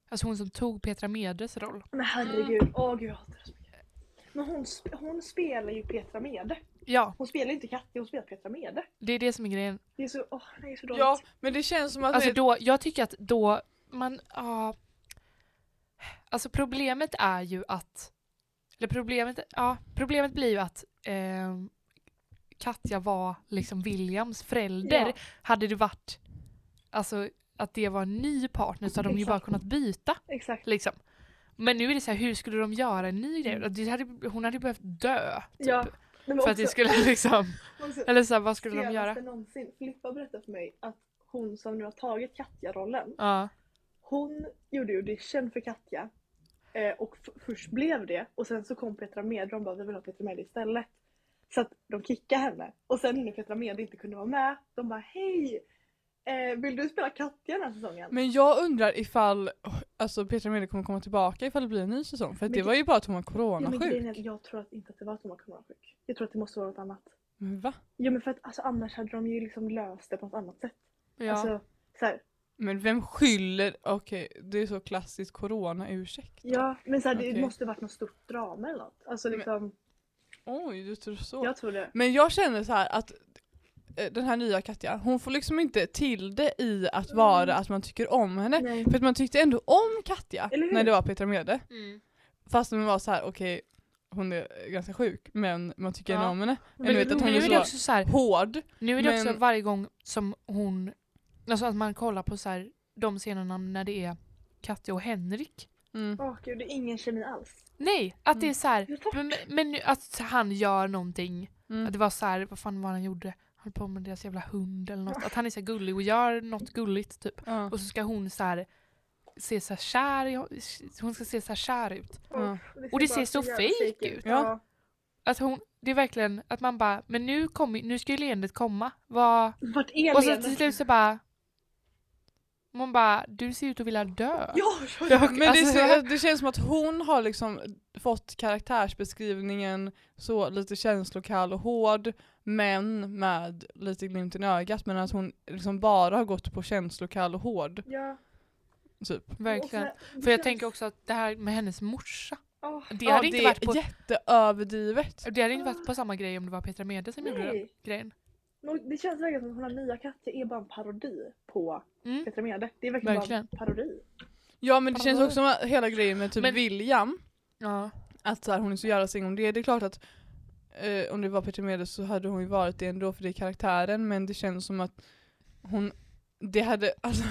alltså hon som tog Petra Medes roll? Men herregud, åh gud jag hatar det så mycket. Men hon, hon spelar ju Petra Mede. Ja, Hon spelar inte Katja, hon spelar Petra Mede. det är det som är grejen. Det är så, åh det är så dåligt. Ja, men det känns som att... Alltså då, jag tycker att då man, ja. alltså problemet är ju att, eller problemet, ja, problemet blir ju att eh, Katja var liksom Williams förälder. Ja. Hade det varit alltså att det var en ny partner så hade de ju bara Exakt. kunnat byta. Exakt. Liksom. Men nu är det så här, hur skulle de göra en ny grej? Hade, hon hade behövt dö. Typ, Ja. Men för att det också- skulle liksom, eller så här, vad skulle de göra? någonsin. Filippa berättade för mig att hon som nu har tagit Katja-rollen, Ja. hon gjorde audition för Katja. Eh, och först blev det och sen så kom Petra Mede och de bara vi vill ha Petra Mede istället. Så att de kickade henne. Och sen när Petra Mede inte kunde vara med, de bara hej! Eh, vill du spela Katja den här säsongen? Men jag undrar ifall alltså Petra Mede kommer komma tillbaka ifall det blir en ny säsong. För Men det det- var ju bara att hon var ja, men coronasjuk. är, jag tror att inte att det var att hon var coronasjuk. Jag tror att det måste vara något annat. Men va? Ja men för att alltså, annars hade de ju liksom löst det på något annat sätt. Ja. Alltså, så här, Men vem skyller? Okej, det är så klassiskt corona-ursäkt. ja men så här, det Okej. måste varit något stort drama eller något. Alltså Men- liksom, Oj, du tror så. jag tror det. Men jag känner så här att den här nya Katja, hon får liksom inte till det i att vara att man tycker om henne. Nej. För att man tyckte ändå om Katja när det var Petra Mede. Mm. Fast man var så här: okej hon är ganska sjuk men man tycker ändå Ja. om henne. Men vet att hon Nu är är det så också så här, hård. nu är det också men- varje gång som hon, alltså att man kollar på så här, de scenerna när det är Katja och Henrik. Mm. Åh gud, det är ingen kemi alls. Nej, att det är så här, men, men att han gör någonting Mm. Att det var så här, vad fan var han gjorde? Han höll på med deras jävla hund eller något. Att han är så gullig och gör något gulligt typ. Ja. Och så ska hon så här se så här kär hon ska se så här kär ut. Ja. Och det ser så fake ut. Ja. Att hon, det är verkligen att man bara, men nu, kommer, nu ska ju leendet komma. Vad... Vart är Och så till slut så bara, man bara, du ser ut att vilja dö. Ja, ja, Ja, ja. Men det, Alltså- ser- det känns som att hon har liksom fått karaktärsbeskrivningen så lite känslokall och hård men med lite glimten i ögat men att hon liksom bara har gått på känslokall och hård. ja. Typ. Verkligen. Det För jag känns- tänker också att det här med hennes morsa, Åh, det Ja, hade inte det varit på är jätteöverdrivet. det hade inte varit på samma grej om det var Petra Mede som gjorde den grejen. Det känns verkligen som att den här nya Katja är bara en parodi på Mm. Petra Mede. Det är verkligen, Verkligen. bara en parodi. Ja men det känns Ja. också som att hela grejen med typ Men- William, Ja. att så här, hon är så jävla sing om det. Det är klart att eh, om det var Peter Mede så hade hon ju varit det ändå för det är karaktären men det känns som att hon, det hade, alltså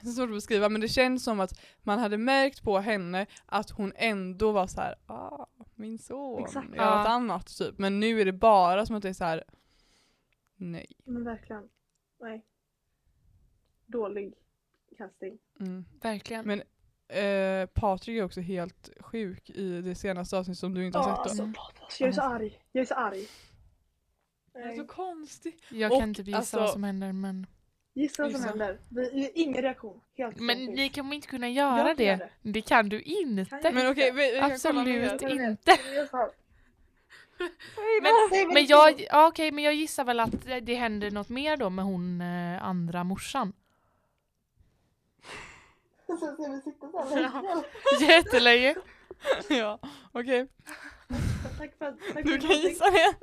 det är svårt att beskriva men det känns som att man hade märkt på henne att hon ändå var så här, ah min son, Exakt. jag har Ja. något annat typ. Men nu är det bara som att det är så här. Nej. Men verkligen. Nej. Dålig casting. Mm. Verkligen. Men eh, Patrik är också helt sjuk i det senaste avsnittet som du inte har sett. alltså, Mm. Patrik, jag är så arg. Jag är så arg. Det är Nej. så konstigt. jag och kan inte gissa alltså- vad som händer men, Gissa vad som Gissa. händer. Vi, ingen reaktion. Helt men sånt. ni kommer inte kunna göra kan det. göra det. kan du inte. Kan? Men okej, vi, vi kan kolla Absolut vet. inte. Jag är så här. Men, men jag, ja, okej, men jag gissar väl att det- händer något mer då med hon eh, andra morsan. Länge. Jättelänge. ja, okej. Tack för att tack Du kan gissa det.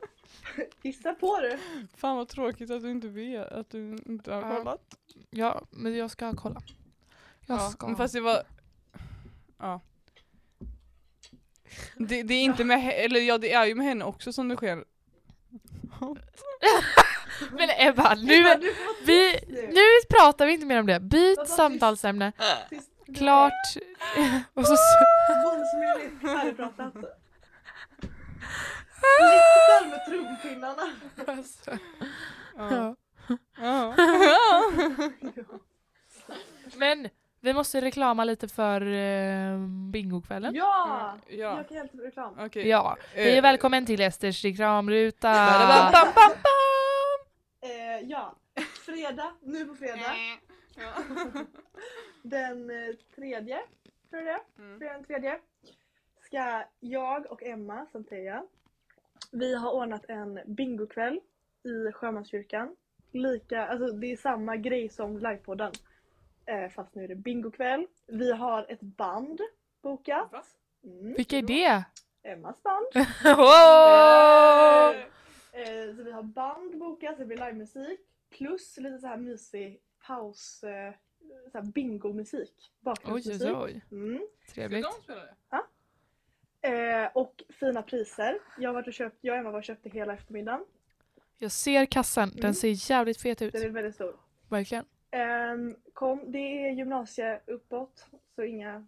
Gissa på det. Fan vad tråkigt att du inte vet, att du inte har Ja. kollat. Ja, men jag ska kolla. Jag Ja, ska. fast det var... Ja. Det, det är inte med eller ja det är ju med henne också som det sker. Men Ebba, nu, Ebba, vi, nu. pratar vi inte mer om det. Byt samtalsämne. Tyst. Klart. Och så, Våldsmedvetet färdigpratat. Lite där med trumpinnarna. alltså, Ja. ja. Ja. Men vi måste reklama lite för eh, bingokvällen. Ja! Mm, ja. Jag kan hjälpa med reklam. Okej. Ja, hej Eh, och välkommen till Esters reklamruta. Badabam, bam, bam, bam. Eh, ja, fredag, nu på fredag. Den eh, tredje, tror jag. Mm. Fredag den tredje. Ska jag och Emma Santeja. Vi har ordnat en bingokväll i Sjömanskyrkan. Lika, alltså det är samma grej som livepodden. Eh, fast nu är det bingokväll. Vi har ett band bokat. Mm, Vilka är det? Emmas band. Wow! Eh, så vi har band bokat, det blir livemusik. Plus lite så här mysig paus, eh, så här bingomusik. Oj, Bakgrundsmusik. oj, oj. Mm. Trevligt. Ska de spela det? Eh, och fina priser. Jag, har varit och köpt, jag och Emma var och köpte hela eftermiddagen. Jag ser kassan, den Mm. ser jävligt fet ut. Den är väldigt stor. Verkligen. Ehm, kom, det är gymnasie uppåt, så inga...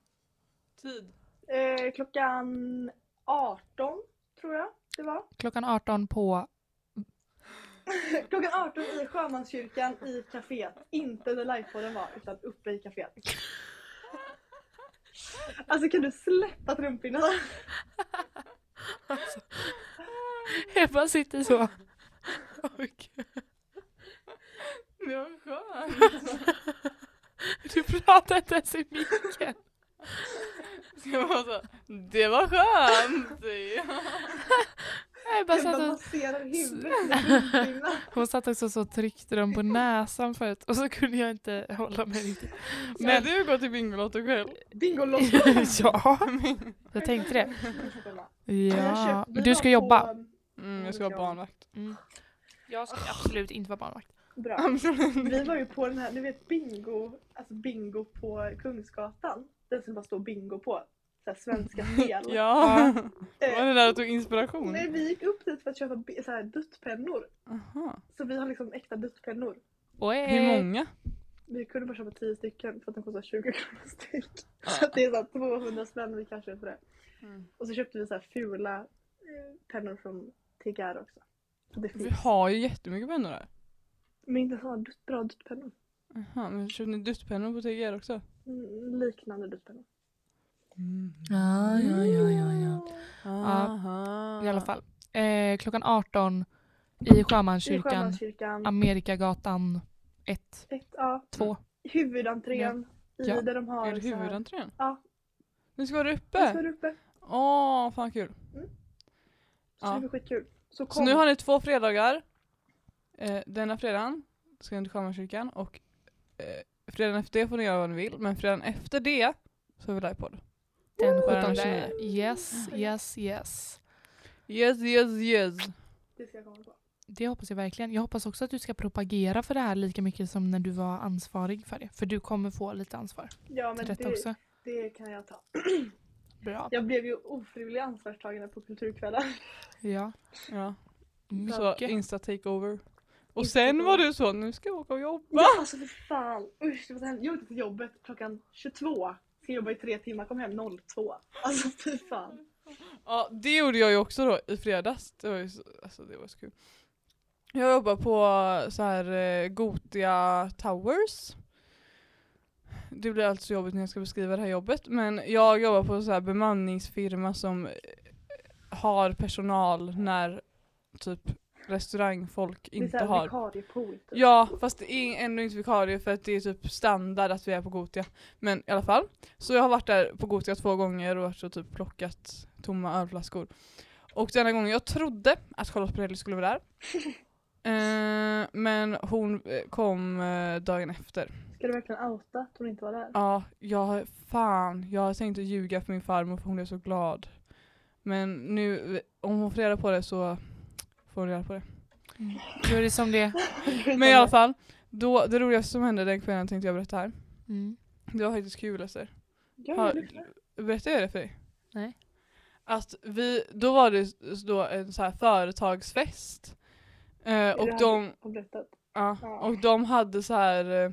Tid. Eh, klockan 18 tror jag det var. Klockan 18 på... Klockan 18 i Sjömanskyrkan i kaféet. Inte där livepodden var, utan uppe i kaféet. Alltså kan du släppa trumpinnarna? Alltså. Jag bara sitter så. Det var skönt. du pratar inte ens i micken. Ska jag vara så, det var skönt. Jag bara satt och, hon satt också så och tryckte dem på näsan förut och så kunde jag inte hålla mig riktigt. Men- du gå till Bingolotto själv? Bingolotto. ja, jag tänkte det. Ja, men du ska jobba. Mm, jag ska vara barnvakt. Mm. Jag ska absolut inte vara barnvakt. Bra. Absolut. Vi var ju på den här, ni vet bingo, alltså bingo på Kungsgatan. Den som bara står bingo på. Såhär svenska spel. Ja. Eh, Var det där du tog inspiration? Nej, vi gick upp dit för att köpa så här duttpennor. Aha. Så vi har liksom äkta duttpennor. Oj. Hur många? Vi kunde bara köpa 10 stycken för att de kostar 20 kronor styck. Så att det är så här 200 spänn vi kanske för det. Mm. Och så köpte vi så här fula eh, pennor från TGR också. Så det Vi har ju jättemycket pennor där. Men inte så dutt, bra duttpennor. Aha, men köpte ni duttpennor på TGR också? Mm, liknande duttpennor. Ja, ja, ja, ja, ja. Aha. I alla fall. Eh, klockan 18 i I Sjömanskyrkan, Sjömanskyrkan. Amerikagatan 1, Ett, ja, 2. huvudentrén. I Ja. där de har Är det så huvudentrén? Ja. Nu ska vara uppe? står uppe. Åh, fan kul. Så Ja. det blir skitkul. Så kom. Så nu har ni två fredagar. Eh, denna fredagen ska ni till Sjömanskyrkan och eh, fredagen efter det får ni göra vad ni vill. Men fredagen efter det så har vi livepodd. Den Woo! 17. Yes, yes, yes. Yes, yes, yes. Det ska jag komma på. Det hoppas jag verkligen. Jag hoppas också att du ska propagera för det här lika mycket som när du var ansvarig för det. För du kommer få lite ansvar Ja men det, också. det kan jag ta. Bra. Jag blev ju ofrivilligt ansvarstagande på kulturkvällen. Ja, Ja, så insta takeover. Och sen var du så, nu ska jag åka och jobba. Ja alltså för fan. Usch det var hemskt. Jag åkte till jobbet klockan 22. Ska jobba i tre timmar, kom hem 02. Alltså fy fan. Ja, det gjorde jag ju också då i fredags. Det var ju så, alltså det var så kul. Jag jobbar på så här eh, Gotia Towers. Det blir alltså jobbigt när jag ska beskriva det här jobbet. Men jag jobbar på så här bemanningsfirma som eh, har personal när typ restaurangfolk Det är inte har. vikariepool. Typ. Ja, fast det är ändå inte vikarie för att det är typ standard att vi är på Gotia. Men i alla fall. Så jag har varit där på Gotia två gånger och varit och typ plockat tomma ölflaskor. Och denna gången, jag trodde att Charlotte Perrelli skulle vara där. eh, men hon eh, kom eh, dagen efter. Ska du verkligen outa att hon inte var där? Ja, jag, fan, jag har tänkt att ljuga för min farmor för hon är så glad. Men nu, om hon får reda på det så får hon reda på det. Mm. Då är det som det Men i alla fall, då, det roligaste som hände den kvällen tänkte jag berätta här. mm. Det var faktiskt kul Ester. Har-. Berättade jag det för dig? Nej. Att vi, då var det då en så här företagsfest. Eh, och de, Har berättat. ja, Ja. och de hade så här eh,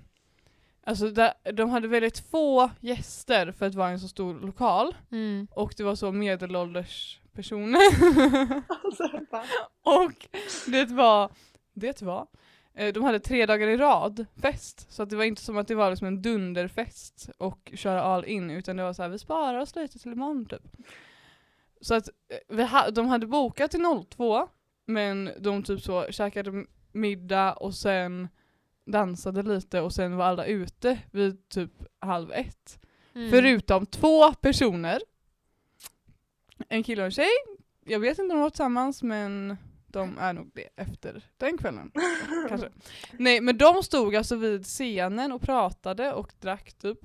Alltså där, de hade väldigt få gäster för att vara en så stor lokal. Mm. Och det var så medelålders personer. Alltså, och det var, det var, eh, de hade tre dagar i rad fest. Så att det var inte som att det var liksom en dunderfest och köra all in utan det var så här, vi sparar oss lite till imorgon typ. Så att eh, vi ha, de hade bokat till 02 men de typ så käkade middag och sen dansade lite och sen var alla ute vid typ halv ett. Mm. Förutom två personer. En kille och en tjej. Jag vet inte om de var tillsammans men de är nog det efter den kvällen. Kanske. Nej men de stod alltså vid scenen och pratade och drack typ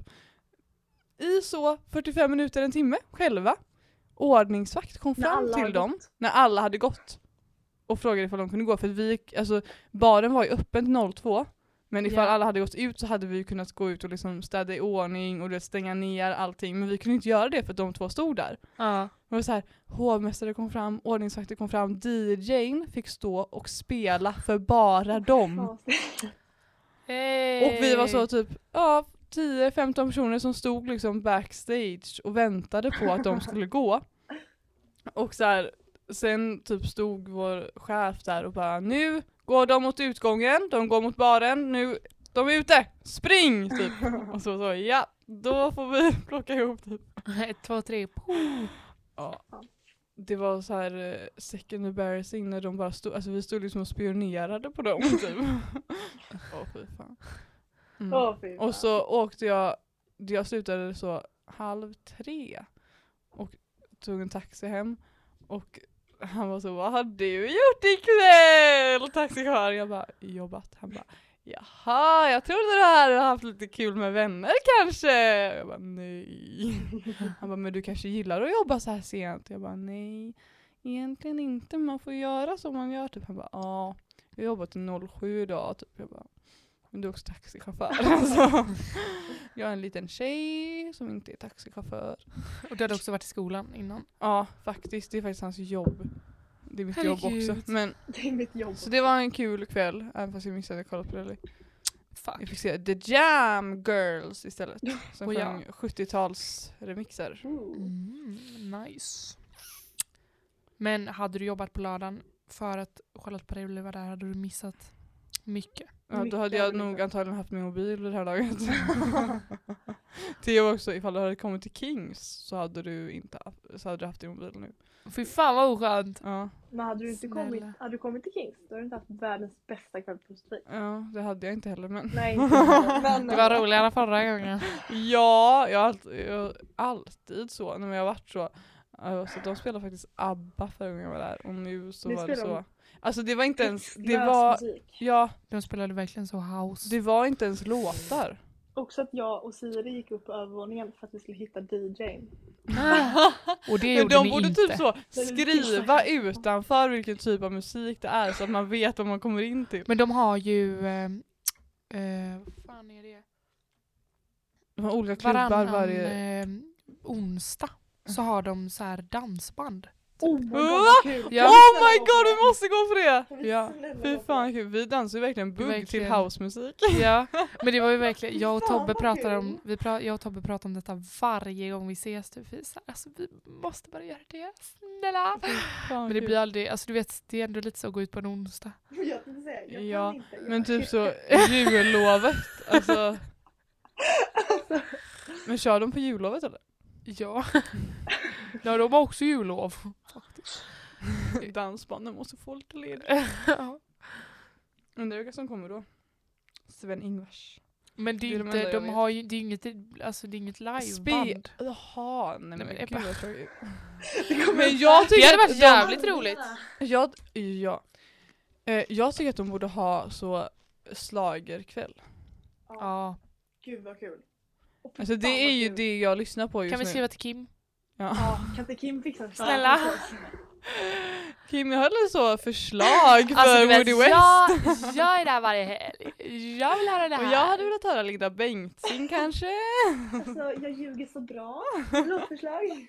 i så 45 minuter, en timme själva. Ordningsvakt kom fram till dem gått. när alla hade gått och frågade ifall de kunde gå för vi alltså baren var ju öppen till 02 Men ifall Ja. alla hade gått ut så hade vi kunnat gå ut och liksom städa i ordning och stänga ner allting. Men vi kunde inte göra det för de två stod där. Det var så här, hovmästare kom fram, ordningsvakter kom fram, DJn fick stå och spela för bara dem. Ja, Och vi var så typ, ja, 10-15 personer som stod liksom backstage och väntade på att de skulle gå. Och så här, sen typ stod vår chef där och bara nu går de mot utgången, de går mot baren, nu, de är ute, spring! Typ. Och så så, ja, då får vi plocka ihop typ. Ett, två, tre. Ja. Det var så här eh, second embarrassing när de bara stod, alltså vi stod liksom och spionerade på dem typ. Åh fy fan. Mm. Åh, fy fan. Och så åkte jag, jag slutade så halv tre och tog en taxi hem och han var så, vad har du gjort ikväll? Taxichauffören, jag bara, jobbat. Han bara, jaha, jag trodde du hade haft lite kul med vänner kanske? Jag bara, nej. Han bara, men du kanske gillar att jobba så här sent? Jag bara, nej, egentligen inte, man får göra som man gör. Typ. Han bara, ja, jag har jobbat till 07 idag. Typ. Jag bara, men du är också taxichaufför. Alltså, jag är en liten tjej som inte är taxichaufför. Och du hade också varit i skolan innan. Ja, faktiskt. Det är faktiskt hans jobb. Det är mitt jobb Herregud. också. Men, Det är mitt jobb. så det var en kul kväll, även fast jag missade att kolla på det. Fuck. Jag fick se The Jam Girls istället. Som Och ja. sjöng 70-tals remixer. Ooh. Mm, nice. Men hade du jobbat på lördagen för att Charlotte Perrelli var där hade du missat mycket. Ja, då hade jag nog antagligen haft min mobil vid det här laget. Theo också, ifall du hade kommit till Kings så hade du inte haft, så hade du haft din mobil nu. Fy fan vad oskönt. Ja, Men hade du inte Snälla. kommit, hade du kommit till Kings då hade du inte haft världens bästa kväll på ja, det hade jag inte heller men. Nej, inte men Det var roligare förra gången. Ja, jag har alltid, jag har alltid så när jag har varit så. Alltså, de spelade faktiskt ABBA förra gången jag var där och nu så Nu var det så. Alltså det var inte ens, det var, ja, De spelade verkligen så house. det var inte ens låtar. Också att jag och Siri gick upp på övervåningen för att vi skulle hitta DJn. Och det Men gjorde de ni borde inte. typ så skriva utanför vilken typ av musik det är så att man vet vad man kommer in till. Men de har ju, eh, eh, vad fan är det? De har olika klubbar Varannan varje... eh, onsdag så har de så här dansband. Oh my god. Oh my god vi måste gå på det! Ja, fy fan kul. Vi dansar ju verkligen bugg till Verkligen. housemusik. Ja, men det var ju verkligen, jag och Tobbe pratar om, vi pra, jag och Tobbe pratar om detta varje gång vi ses. Typ. Vi, så alltså, vi måste bara göra det, snälla. Men det blir aldrig, alltså du vet det är ändå lite så att gå ut på en onsdag. Jag tänkte säga, jag Ja, inte Men typ så jullovet, alltså. Men kör de på jullovet eller? Ja. ja, de har också jullov. faktiskt. Dansbanden måste få lite ledigt. Ja. Undrar vilka som kommer då? Sven-Ingvars. Men det Det är är de inte, enda jag de har ju, det är inget, alltså det är inget liveband. Jaha, nej men, men det är gud vad tråkigt. Det Men jag tycker Det hade varit de- jävligt roligt. Jag, ja. Eh, jag tycker att de borde ha så slagerkväll. Ja, Ja. gud vad kul. Alltså det är ju det jag lyssnar på just Kan vi nu. skriva till Kim? Ja. Ja, kan inte Kim fixa en Snälla. Kim jag hade så förslag för Alltså, vet, Woody West. jag, jag är där varje helg. Jag vill höra det här. Och jag hade velat höra Linda Bengtzing kanske. Alltså jag ljuger så bra. Låtförslag.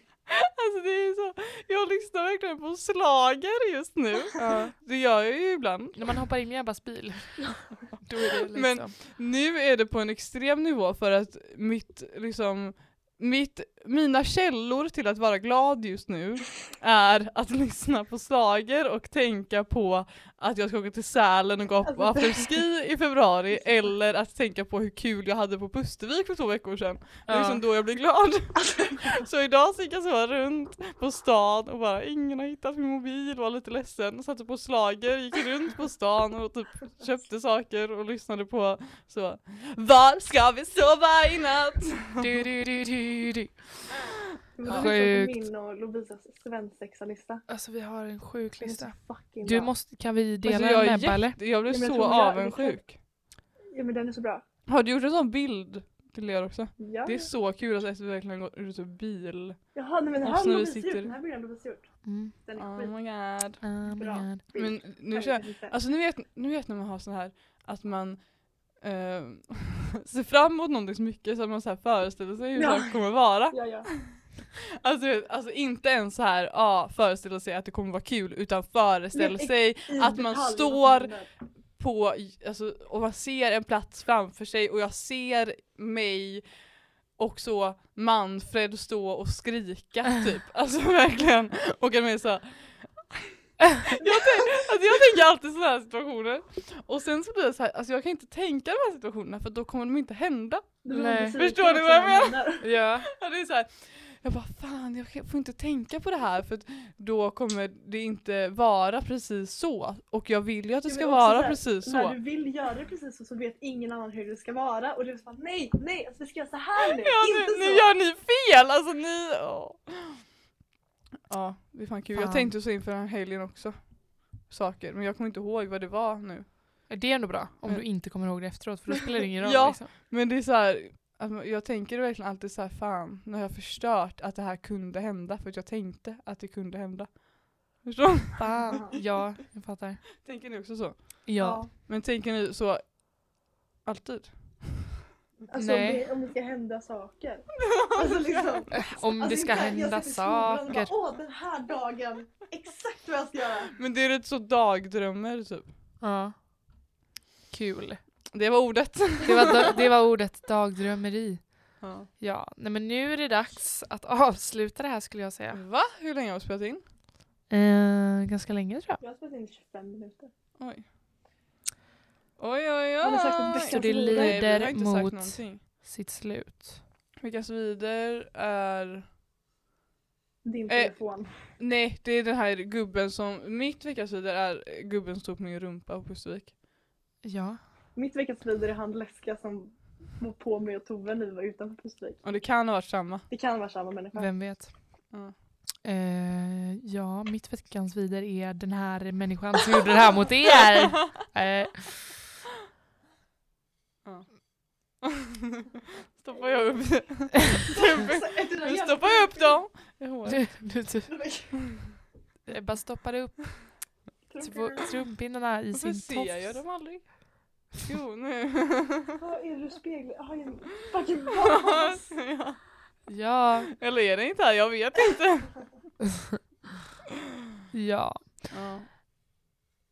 Alltså det är så, jag lyssnar verkligen på slager just nu. Det gör jag ju ibland. När man hoppar in i Ebbas bil. Då är det liksom. Men- Nu är det på en extrem nivå för att mitt, liksom, mitt, mina källor till att vara glad just nu är att lyssna på slager och tänka på att jag ska åka till Sälen och gå på Alltså, afterski i februari eller att tänka på hur kul jag hade på Pustervik för två veckor sedan. Det är liksom då jag blir glad. så idag så gick jag så runt på stan och bara ingen har hittat min mobil, var lite ledsen, satte på slager, gick runt på stan och typ köpte saker och lyssnade på så Var ska vi sova i natt? Men Sjukt. min och Lovisas svensexa-lista. Alltså vi har en sjuk Den lista. Du måste, kan vi dela Alltså, jag, en är Ebba eller? jag blev Ja, jag så jag- avundsjuk. Ja men den är så bra. Har du gjort en sån bild till er också? Ja. Det är så kul att SVT verkligen går ut ur bil. Jaha nej men den Och här så när har vi Lovisa sitter- gjort. Den här bilden har Lovisa gjort. Mm. Den är Oh skit. my god. Oh my Bra. god. Men nu kör, alltså ni vet, ni vet när man har sån här att man eh, se fram emot någonting så mycket så att man så här föreställer sig hur Ja. det kommer vara. Ja, ja. Alltså, alltså inte ens så här, ja, föreställa sig att det kommer vara kul utan föreställa sig Att man står- händer. på, alltså, och man ser en plats framför sig och jag ser mig och så Manfred stå och skrika typ. Alltså verkligen. Och man är så jag, tänk, alltså jag tänker alltid sådana här situationer. Och sen så blir det så här, alltså jag kan inte tänka de här situationerna för då kommer de inte hända. Nej. Förstår ni vad jag menar? Ja. Ja, det är så här, jag bara fan jag får inte tänka på det här för då kommer det inte vara precis så. Och jag vill ju att det ska vara så här, precis När så. du vill göra det precis så, så vet ingen annan hur det ska vara och så bara nej, nej, alltså vi ska göra så här nu, Ja inte nu, så. nu gör ni fel! Alltså ni... åh. Ja, det är fan kul. Jag Fan. tänkte så inför den här helgen också. Saker, men jag kommer inte ihåg vad det var nu. Det är ändå bra om Men- du inte kommer ihåg det efteråt för då spelar det ingen roll. Ja. Liksom. Men det är så här, man- jag tänker verkligen alltid så här, fan, nu har jag förstört att det här kunde hända för att jag tänkte att det kunde hända. Förstår du? Fan. Ja, jag fattar. Tänker ni också så? Ja. Men tänker ni så alltid? Alltså Nej. om det, om det ska hända saker. Alltså liksom. Om det Alltså, ska inte- jag hända saker. Bara, Åh den här dagen, exakt vad jag ska göra. Men det är lite så dagdrömmar typ. Ja. Kul. Det var ordet. Det var, det var ordet dagdrömmeri. Ja. Ja, nej men nu är det dags att avsluta det här skulle jag säga. Va? Hur länge har vi spelat in? Eh, ganska länge tror jag. Jag har spelat in 25 minuter. Oj. Oj oj oj. Har ni sagt att veckans Så det Nej, vi har lider inte sagt mot någonting. sitt slut. Veckans vider är... Din Eh. telefon. Nej, det är den här gubben som... Mitt veckans vider är gubben som stod på min rumpa på Pustervik. Ja. Mitt veckans vidare är han läskiga som var på mig och Tove när vi var utanför Pustervik. Och det kan ha varit samma. Det kan vara samma människa. Vem vet. Ja. Eh, ja, mitt veckans vidare är den här människan som gjorde det här mot er. Eh, stoppar jag upp Nu stoppar jag upp dem i håret. du, du, du, jag bara stoppade upp tr- trumpinnarna i Varför sin ser jag tofs. dem aldrig? Jo, nu. Är du spegel? Ja, en fucking vas! Ja. Ja, Eller är det inte här? Jag vet inte. ja. Ja.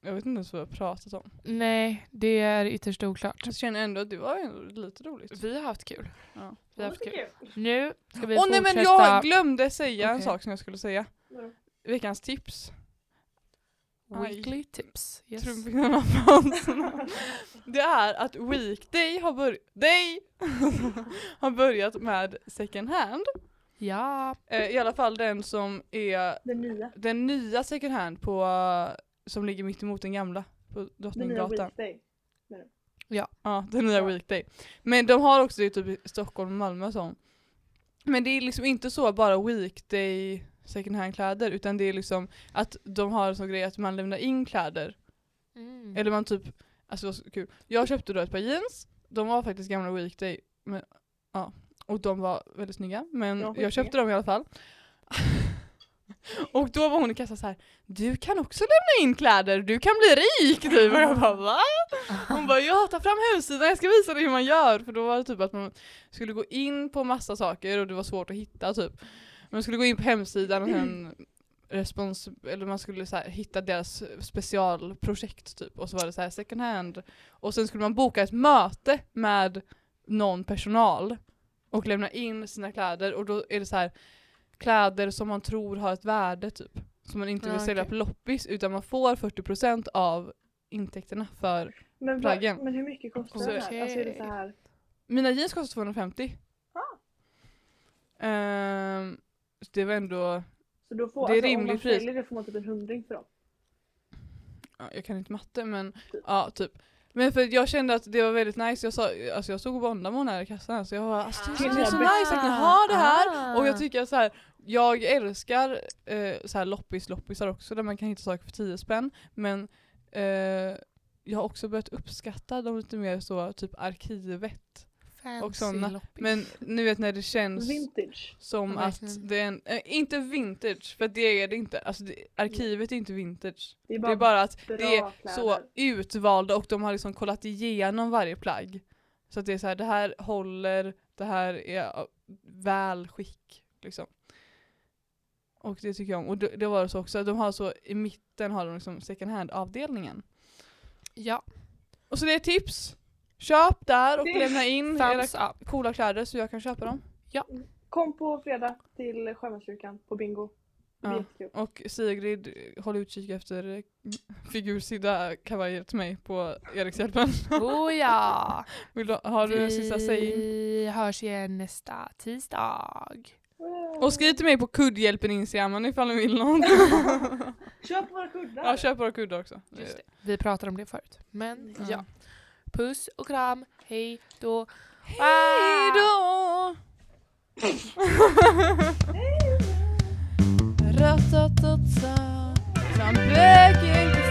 Jag vet inte ens vad jag har pratat om. Nej, det är ytterst oklart. Jag känner ändå att det var ändå lite roligt. Vi har haft kul. Ja. Vi har haft kul. Nu ska vi Åh nej fortsätta. men jag glömde säga en Okej. sak som jag skulle säga. Vadå? Veckans tips. Aj. Weekly tips. Yes. Trumpinnarna fanns. Det är att Weekday har, bör- Day har börjat med second hand. Ja. Eh, I alla fall den som är Den nya. den nya second hand på, som ligger mitt emot den gamla på Drottninggatan. Weekday. Ja, den nya Ja. Weekday. Men de har också det typ i Stockholm och Malmö och sånt. Men det är liksom inte så bara Weekday second hand kläder utan det är liksom att de har en sån grej att man lämnar in kläder. Mm. Eller man typ, alltså det var så kul. Jag köpte då ett par jeans, de var faktiskt gamla Weekday. Men, ja, och de var väldigt snygga. Men jag köpte dem i alla fall. och då var hon i kassan så här. Du kan också lämna in kläder, du kan bli rik! Typ. Och jag bara va? Hon bara ja, ta fram hemsidan, jag ska visa dig hur man gör. För då var det typ att man skulle gå in på massa saker och det var svårt att hitta typ. Man skulle gå in på hemsidan och sen respons, eller man skulle så här, hitta deras specialprojekt typ. Och så var det så här second hand. Och sen skulle man boka ett möte med någon personal och lämna in sina kläder och då är det så här kläder som man tror har ett värde typ. Som man inte vill Ja, sälja okej. på loppis utan man får 40% av intäkterna för Men, Plaggen. men hur mycket kostar Så- det här? Alltså är det så här? Mina jeans kostar 250. Ah. Så det var ändå, Så då får, Det är alltså, om rimligt man pris. säljer det får man typ en hundring för dem. ja, jag kan inte matte men Typ. ja typ. Men för jag kände att det var väldigt nice, jag, sa, alltså jag stod och bondade med hon här i kassan så jag var alltså, det Ah. är så nice att ni har det här. Och jag tycker så här, jag älskar eh, så här loppis loppisar också där man kan hitta saker för 10 spänn. Men eh, jag har också börjat uppskatta de lite mer så typ arkivet. Fancy och sådana. loppis. Men nu vet när det känns Vintage. som att verkligen. det är en, äh, inte vintage, för det är det inte. Alltså det, arkivet är inte vintage. Det är Det bara, är bara att det är så kläder. utvalda och de har liksom kollat igenom varje plagg. Så att det är så här, det här håller, det här är väl skick. Liksom. Och det tycker jag om. Och det, det var det så också, de har så, i mitten har de liksom second hand avdelningen. Ja, Och så det är tips. Köp där och lämna in era thumbs up. coola kläder så jag kan köpa dem. Kom på fredag till Sjömanskyrkan på bingo. Det blir Ja. jättekul. Och Sigrid, håll utkik efter figursydda kavajer till mig på Erikshjälpen. Oh ja! Vill du, har du en sista sägning? Vi hörs igen nästa tisdag. Och skriv till mig på kuddhjälpen Instagramen ifall ni vill något. Köp våra kuddar! ja, köp våra kuddar också. Just det. Vi pratade om det förut. Men Ja. ja. Puss och kram, hej då. Hejdå! Ratatata, I'm back again